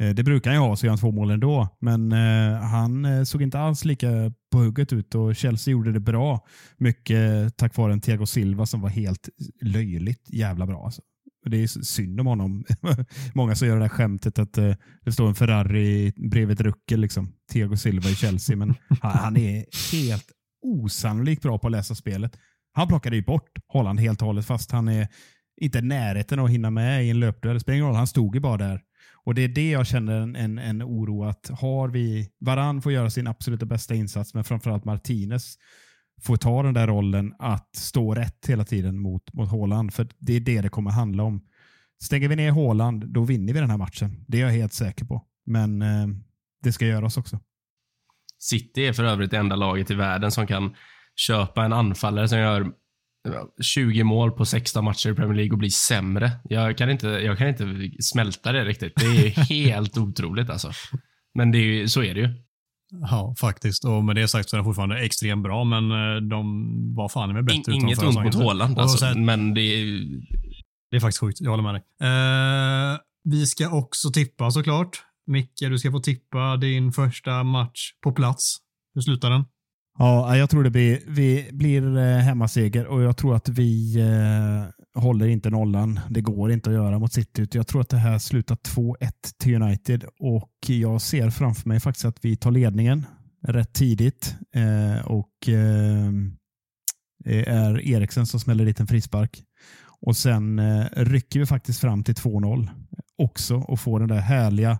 Speaker 1: Eh, det brukar han ju ha, så gör han två mål ändå. Men eh, han eh, såg inte alls lika på hugget ut och Chelsea gjorde det bra. Mycket tack vare en Thiago Silva som var helt löjligt jävla bra. Alltså. Det är synd om honom. Många som gör det där skämtet att det står en Ferrari bredvid ett ruckel. Liksom. Thiago Silva i Chelsea. Men han, han, är helt osannolikt bra på att läsa spelet. Han plockade ju bort Holland helt och hållet fast han är inte i närheten att hinna med i en löpduell. Det spelar ingen roll, han stod ju bara där. Och Det är det jag känner en, en, en oro att har vi, Varann får göra sin absoluta bästa insats, men framförallt Martinez får ta den där rollen att stå rätt hela tiden mot, mot Håland. För det är det det kommer handla om. Stänger vi ner Håland, då vinner vi den här matchen. Det är jag helt säker på. Men eh, det ska göras också.
Speaker 2: City är för övrigt det enda laget i världen som kan köpa en anfallare som gör 20 mål på 16 matcher i Premier League och bli sämre. Jag kan inte, jag kan inte smälta det riktigt. Det är helt otroligt alltså. Men det är, så är det ju.
Speaker 4: Ja, faktiskt. Och med det sagt så är den fortfarande extremt bra, men eh, de var fan med bättre
Speaker 2: In, Inget ont mot Håland, alltså, men det är...
Speaker 4: Det är faktiskt sjukt. Jag håller med dig. Eh, vi ska också tippa såklart. Micke, du ska få tippa din första match på plats. Hur slutar den?
Speaker 1: Ja, jag tror det blir, vi blir eh, hemmaseger och jag tror att vi eh, håller inte nollan. Det går inte att göra mot City. Jag tror att det här slutar 2-1 till United och jag ser framför mig faktiskt att vi tar ledningen rätt tidigt eh, och eh, det är Eriksen som smäller dit en frispark. Och sen eh, rycker vi faktiskt fram till 2-0 också och får den där härliga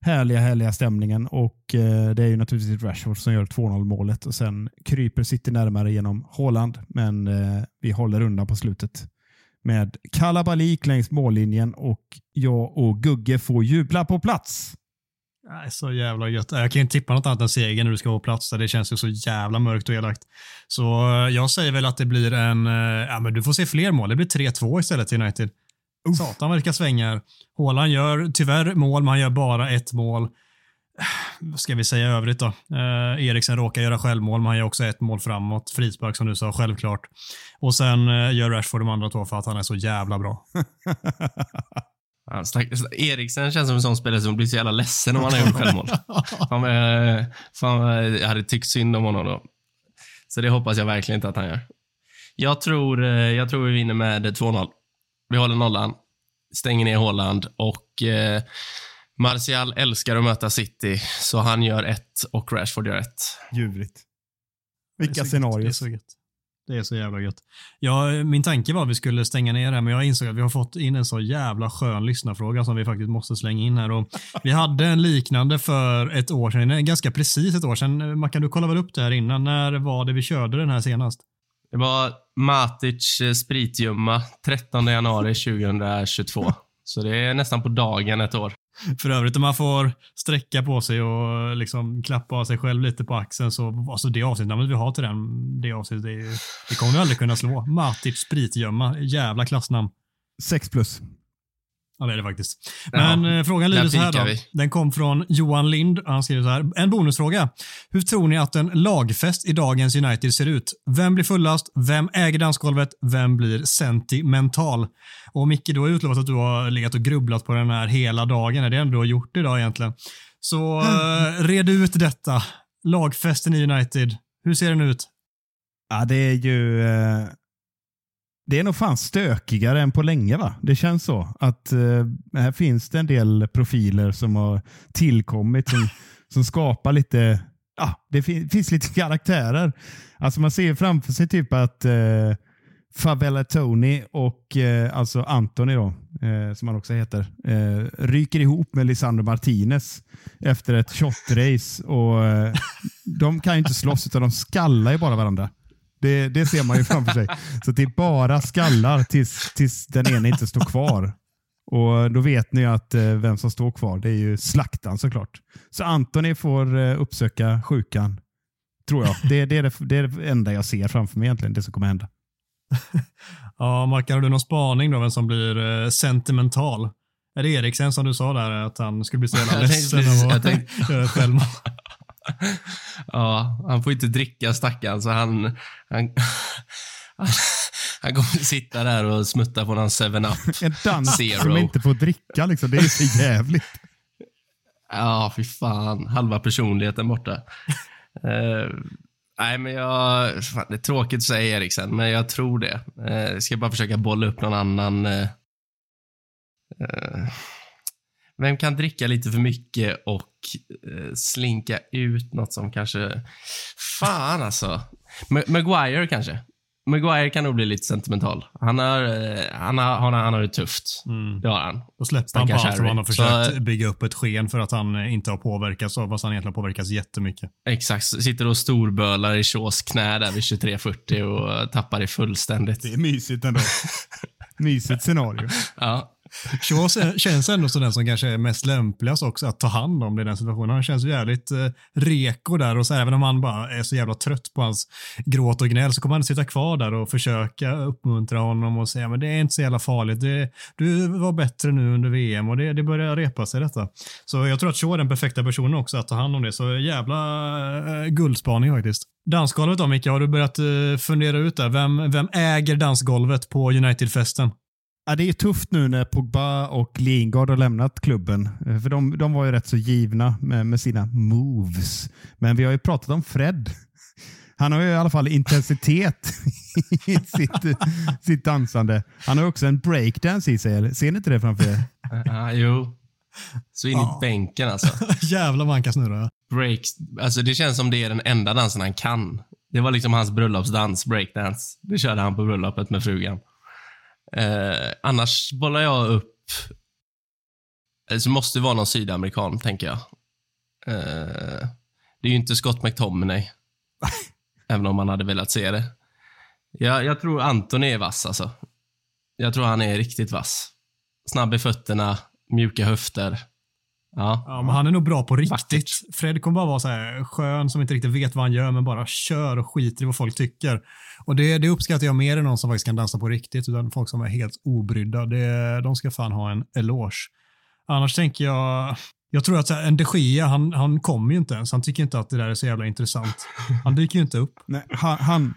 Speaker 1: härliga, härliga stämningen och eh, det är ju naturligtvis Rashford som gör 2-0 målet och sen kryper City närmare genom Haaland men eh, vi håller undan på slutet med kalabalik längs mållinjen och jag och Gugge får jubla på plats.
Speaker 4: Nej, så jävla gött. Jag kan inte tippa något annat än seger när du ska på plats. Det känns ju så jävla mörkt och elakt. Så eh, jag säger väl att det blir en... Eh, ja, men du får se fler mål. Det blir 3-2 istället till United. Uff. Satan vilka svängar. Håland gör tyvärr mål, men han gör bara ett mål. Vad ska vi säga övrigt då? Eh, Eriksen råkar göra självmål, men han gör också ett mål framåt. Frispark som du sa, självklart. Och sen eh, gör Rashford de andra två för att han är så jävla bra.
Speaker 2: Eriksen känns som en sån spelare som blir så jävla ledsen om han har gjort självmål. fan, eh, fan, jag hade tyckt synd om honom då. Så det hoppas jag verkligen inte att han gör. Jag tror, eh, jag tror vi vinner med 2-0. Vi håller nollan, stänger ner Håland och eh, Martial älskar att möta City, så han gör ett och Rashford gör ett.
Speaker 1: Ljuvligt. Vilka scenarier. Det är
Speaker 4: så gött. Det är så jävla gött. Ja, min tanke var att vi skulle stänga ner det, men jag insåg att vi har fått in en så jävla skön lyssnarfråga som vi faktiskt måste slänga in här. Och vi hade en liknande för ett år sedan, ganska precis ett år sedan. Mackan, du kollade väl upp det här innan? När var det vi körde den här senast?
Speaker 2: Det var Matic eh, spritjumma 13 januari 2022. Så det är nästan på dagen ett år.
Speaker 4: För övrigt om man får sträcka på sig och liksom klappa av sig själv lite på axeln så alltså det avsnittnamnet vi har till den, det avsnittet, det, det kommer vi aldrig kunna slå. Matic spritgömma, jävla klassnamn.
Speaker 1: 6 plus.
Speaker 4: Ja, det är det faktiskt. Men ja, eh, frågan lyder så här då. Vi. Den kom från Johan Lind. Han skriver så här. En bonusfråga. Hur tror ni att en lagfest i dagens United ser ut? Vem blir fullast? Vem äger dansgolvet? Vem blir sentimental? Och Micke, du har utlovat att du har legat och grubblat på den här hela dagen. Är det ändå du har gjort idag egentligen? Så uh, red ut detta. Lagfesten i United. Hur ser den ut?
Speaker 1: Ja, det är ju... Det är nog fan stökigare än på länge va? Det känns så. Att uh, här finns det en del profiler som har tillkommit som, som skapar lite, ja, det fin finns lite karaktärer. Alltså man ser framför sig typ att uh, Favela Tony och eh, alltså Anthony då, eh, som han också heter, eh, ryker ihop med Lisandro Martinez efter ett shot-race. Och, eh, de kan ju inte slåss utan de skallar ju bara varandra. Det, det ser man ju framför sig. Så det är bara skallar tills, tills den ena inte står kvar. Och Då vet ni att eh, vem som står kvar. Det är ju slaktan såklart. Så Anthony får eh, uppsöka sjukan, tror jag. Det, det, är det, det är det enda jag ser framför mig egentligen, det som kommer hända.
Speaker 4: Ja, Mark, har du någon spaning då vem som blir eh, sentimental? Är det Eriksen som du sa där, att han skulle bli så jävla ledsen av att göra självmål?
Speaker 2: Ja, han får inte dricka stackaren, så han, han, han kommer sitta där och smutta på någon 7-Up.
Speaker 1: En dans
Speaker 2: Zero.
Speaker 1: som inte får dricka, liksom. det är så jävligt.
Speaker 2: Ja, fy fan. Halva personligheten borta. Eh, nej, men jag... Fan, det är tråkigt att säga Eriksen, men jag tror det. Uh, jag ska bara försöka bolla upp någon annan... eh, vem kan dricka lite för mycket och eh, slinka ut något som kanske... Fan alltså. Ma- Maguire kanske. Maguire kan nog bli lite sentimental. Han har, eh, han har, han har, han har det tufft.
Speaker 4: Mm.
Speaker 2: Det har han.
Speaker 4: Då släppte han på allt som han har
Speaker 2: Så-
Speaker 4: försökt bygga upp ett sken för att han inte har påverkats av, fast han egentligen har påverkats jättemycket.
Speaker 2: Exakt, sitter och storbölar i Shaws knä där vid 23.40 och tappar det fullständigt.
Speaker 1: Det är mysigt ändå. Mysigt scenario.
Speaker 2: Ja,
Speaker 4: Shaw känns ändå som den som kanske är mest lämpligast också att ta hand om det i den situationen. Han känns jävligt eh, reko där och så även om han bara är så jävla trött på hans gråt och gnäll så kommer han sitta kvar där och försöka uppmuntra honom och säga men det är inte så jävla farligt. Det, du var bättre nu under VM och det, det börjar repa sig detta. Så jag tror att Shaw är den perfekta personen också att ta hand om det. Så jävla eh, guldspaning faktiskt. Dansgolvet då Micke, har du börjat eh, fundera ut där? Vem, vem äger dansgolvet på United-festen?
Speaker 1: Ja, det är tufft nu när Pogba och Lingard har lämnat klubben. Eh, För de, de var ju rätt så givna med, med sina moves. Men vi har ju pratat om Fred. Han har ju i alla fall intensitet i sitt, sitt dansande. Han har också en breakdance i sig. Ser ni inte det framför er?
Speaker 2: ja jo. Så in
Speaker 4: Ja.
Speaker 2: i bänken alltså.
Speaker 4: Jävlar vad han kan snurra.
Speaker 2: Break, alltså det känns som det är den enda dansen han kan. Det var liksom hans bröllopsdans, breakdance. Det körde han på bröllopet med frugan. Eh, annars bollar jag upp, eh, så måste det vara någon sydamerikan, tänker jag. Eh, det är ju inte Scott McTominay. även om man hade velat se det. Jag, jag tror Anton är vass alltså. Jag tror han är riktigt vass. Snabb i fötterna, mjuka höfter. Ja.
Speaker 4: Ja, men han är nog bra på riktigt.
Speaker 2: Vackert.
Speaker 4: Fred kommer bara vara så här skön som inte riktigt vet vad han gör men bara kör och skiter i vad folk tycker. Och det, det uppskattar jag mer än någon som faktiskt kan dansa på riktigt utan folk som är helt obrydda. Det, de ska fan ha en eloge. Annars tänker jag, jag tror att så här, en de Gia, han, han kommer ju inte ens. Han tycker inte att det där är så jävla intressant. Han dyker ju inte upp.
Speaker 1: Nej, han, han,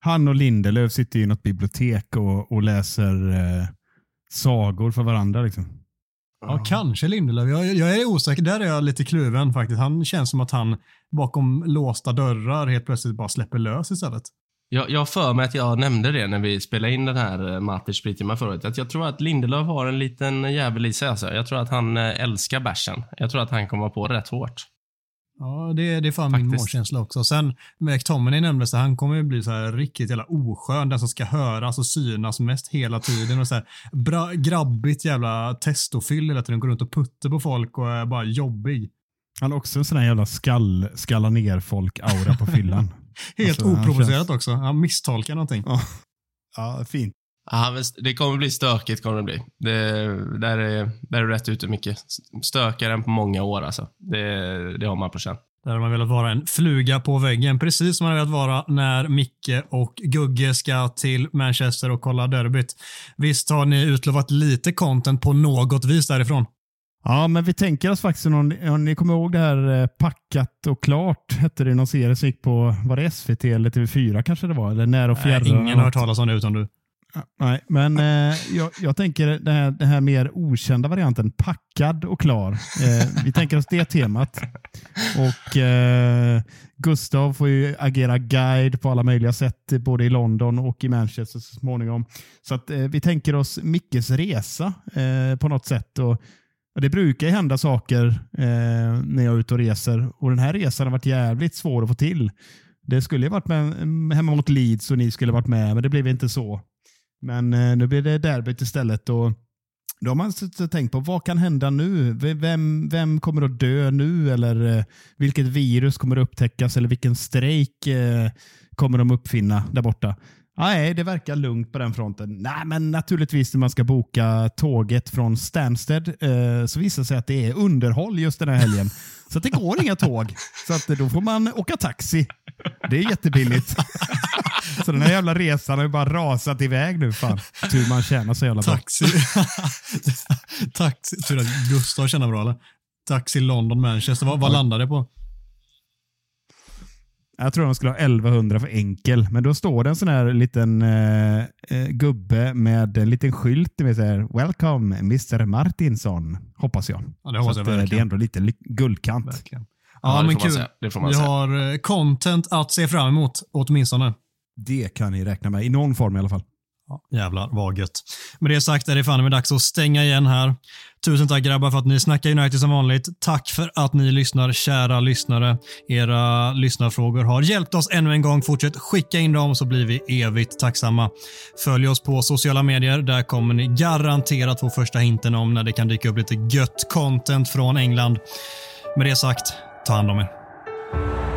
Speaker 1: han och Lindelöf sitter i något bibliotek och, och läser eh, sagor för varandra. Liksom.
Speaker 4: Ja, kanske Lindelöf. Jag, jag är osäker. Där är jag lite kluven faktiskt. Han känns som att han bakom låsta dörrar helt plötsligt bara släpper lös istället.
Speaker 2: Jag, jag för mig att jag nämnde det när vi spelade in den här eh, Matic Splitima förut. Att jag tror att Lindelöf har en liten jävel i sig. Alltså. Jag tror att han eh, älskar bärsen. Jag tror att han kommer på rätt hårt.
Speaker 4: Ja, det, det är fan min
Speaker 2: Faktiskt.
Speaker 4: målkänsla också. Sen McTominay nämndes han kommer ju bli så här riktigt jävla oskön, den som ska höras och synas mest hela tiden och så här bra, grabbigt jävla testofyll hela tiden, går runt och putter på folk och är bara jobbig.
Speaker 1: Han har också en sån här jävla skall, skalla ner folk-aura på fyllan.
Speaker 4: Helt
Speaker 1: Alltså,
Speaker 4: oprovocerat
Speaker 1: känns-
Speaker 4: också. Han misstolkar någonting.
Speaker 1: Ja, ja fint.
Speaker 2: Ja, men det kommer bli stökigt. kommer det bli. Det, där, är, där är du rätt ute mycket. Stökigare än på många år alltså. Det, det har man på känn.
Speaker 4: Där har man velat vara en fluga på väggen, precis som man har velat vara när Micke och Gugge ska till Manchester och kolla derbyt. Visst har ni utlovat lite content på något vis därifrån?
Speaker 1: Ja, men vi tänker oss faktiskt, om ni, om ni kommer ihåg det här eh, Packat och klart, hette det någon serie som gick på, var det SVT eller TV4 kanske det var? Eller När och fjärran.
Speaker 4: Nej, ingen har hört talas om det utan du.
Speaker 1: Nej, men eh, jag, jag tänker den här, den här mer okända varianten, packad och klar. Eh, vi tänker oss det temat. Och eh, Gustav får ju agera guide på alla möjliga sätt, både i London och i Manchester så småningom. Så att, eh, vi tänker oss Mickes resa eh, på något sätt. Och, och det brukar hända saker eh, när jag är ute och reser. Och den här resan har varit jävligt svår att få till. Det skulle ju varit med, hemma mot Leeds och ni skulle varit med, men det blev inte så. Men eh, nu blir det derbyt istället. Och då har man tänkt på vad kan hända nu? Vem, vem kommer att dö nu? Eller eh, vilket virus kommer att upptäckas? Eller vilken strejk eh, kommer de uppfinna där borta? Nej, det verkar lugnt på den fronten. Nej, men naturligtvis när man ska boka tåget från Stansted eh, så visar det sig att det är underhåll just den här helgen. Så att det går inga tåg. Så att då får man åka taxi. Det är jättebilligt. Så den här jävla resan har ju bara rasat iväg nu. Fan. Tur man tjänar så jävla bra.
Speaker 4: Taxi. Taxi. Tur att Gustav känner bra eller? Taxi London, Manchester. Vad, vad landar det på?
Speaker 1: Jag tror de skulle ha 1100 för enkel, men då står det en sån här liten eh, eh, gubbe med en liten skylt. Vill säga, Welcome Mr Martinsson, hoppas jag.
Speaker 4: Ja, det hoppas
Speaker 1: Så
Speaker 4: jag
Speaker 1: att, eh. Det är ändå lite li- guldkant.
Speaker 4: Verkligen.
Speaker 2: Ja,
Speaker 4: Ja, men kul. Vi har eh, content att se fram emot, åtminstone.
Speaker 1: Det kan ni räkna med, i någon form i alla fall.
Speaker 4: Ja, jävlar vad gött. Med det sagt är det fan med dags att stänga igen här. Tusen tack grabbar för att ni snackar United som vanligt. Tack för att ni lyssnar, kära lyssnare. Era lyssnarfrågor har hjälpt oss ännu en gång. Fortsätt skicka in dem så blir vi evigt tacksamma. Följ oss på sociala medier. Där kommer ni garanterat få första hinten om när det kan dyka upp lite gött content från England. Med det sagt, ta hand om er.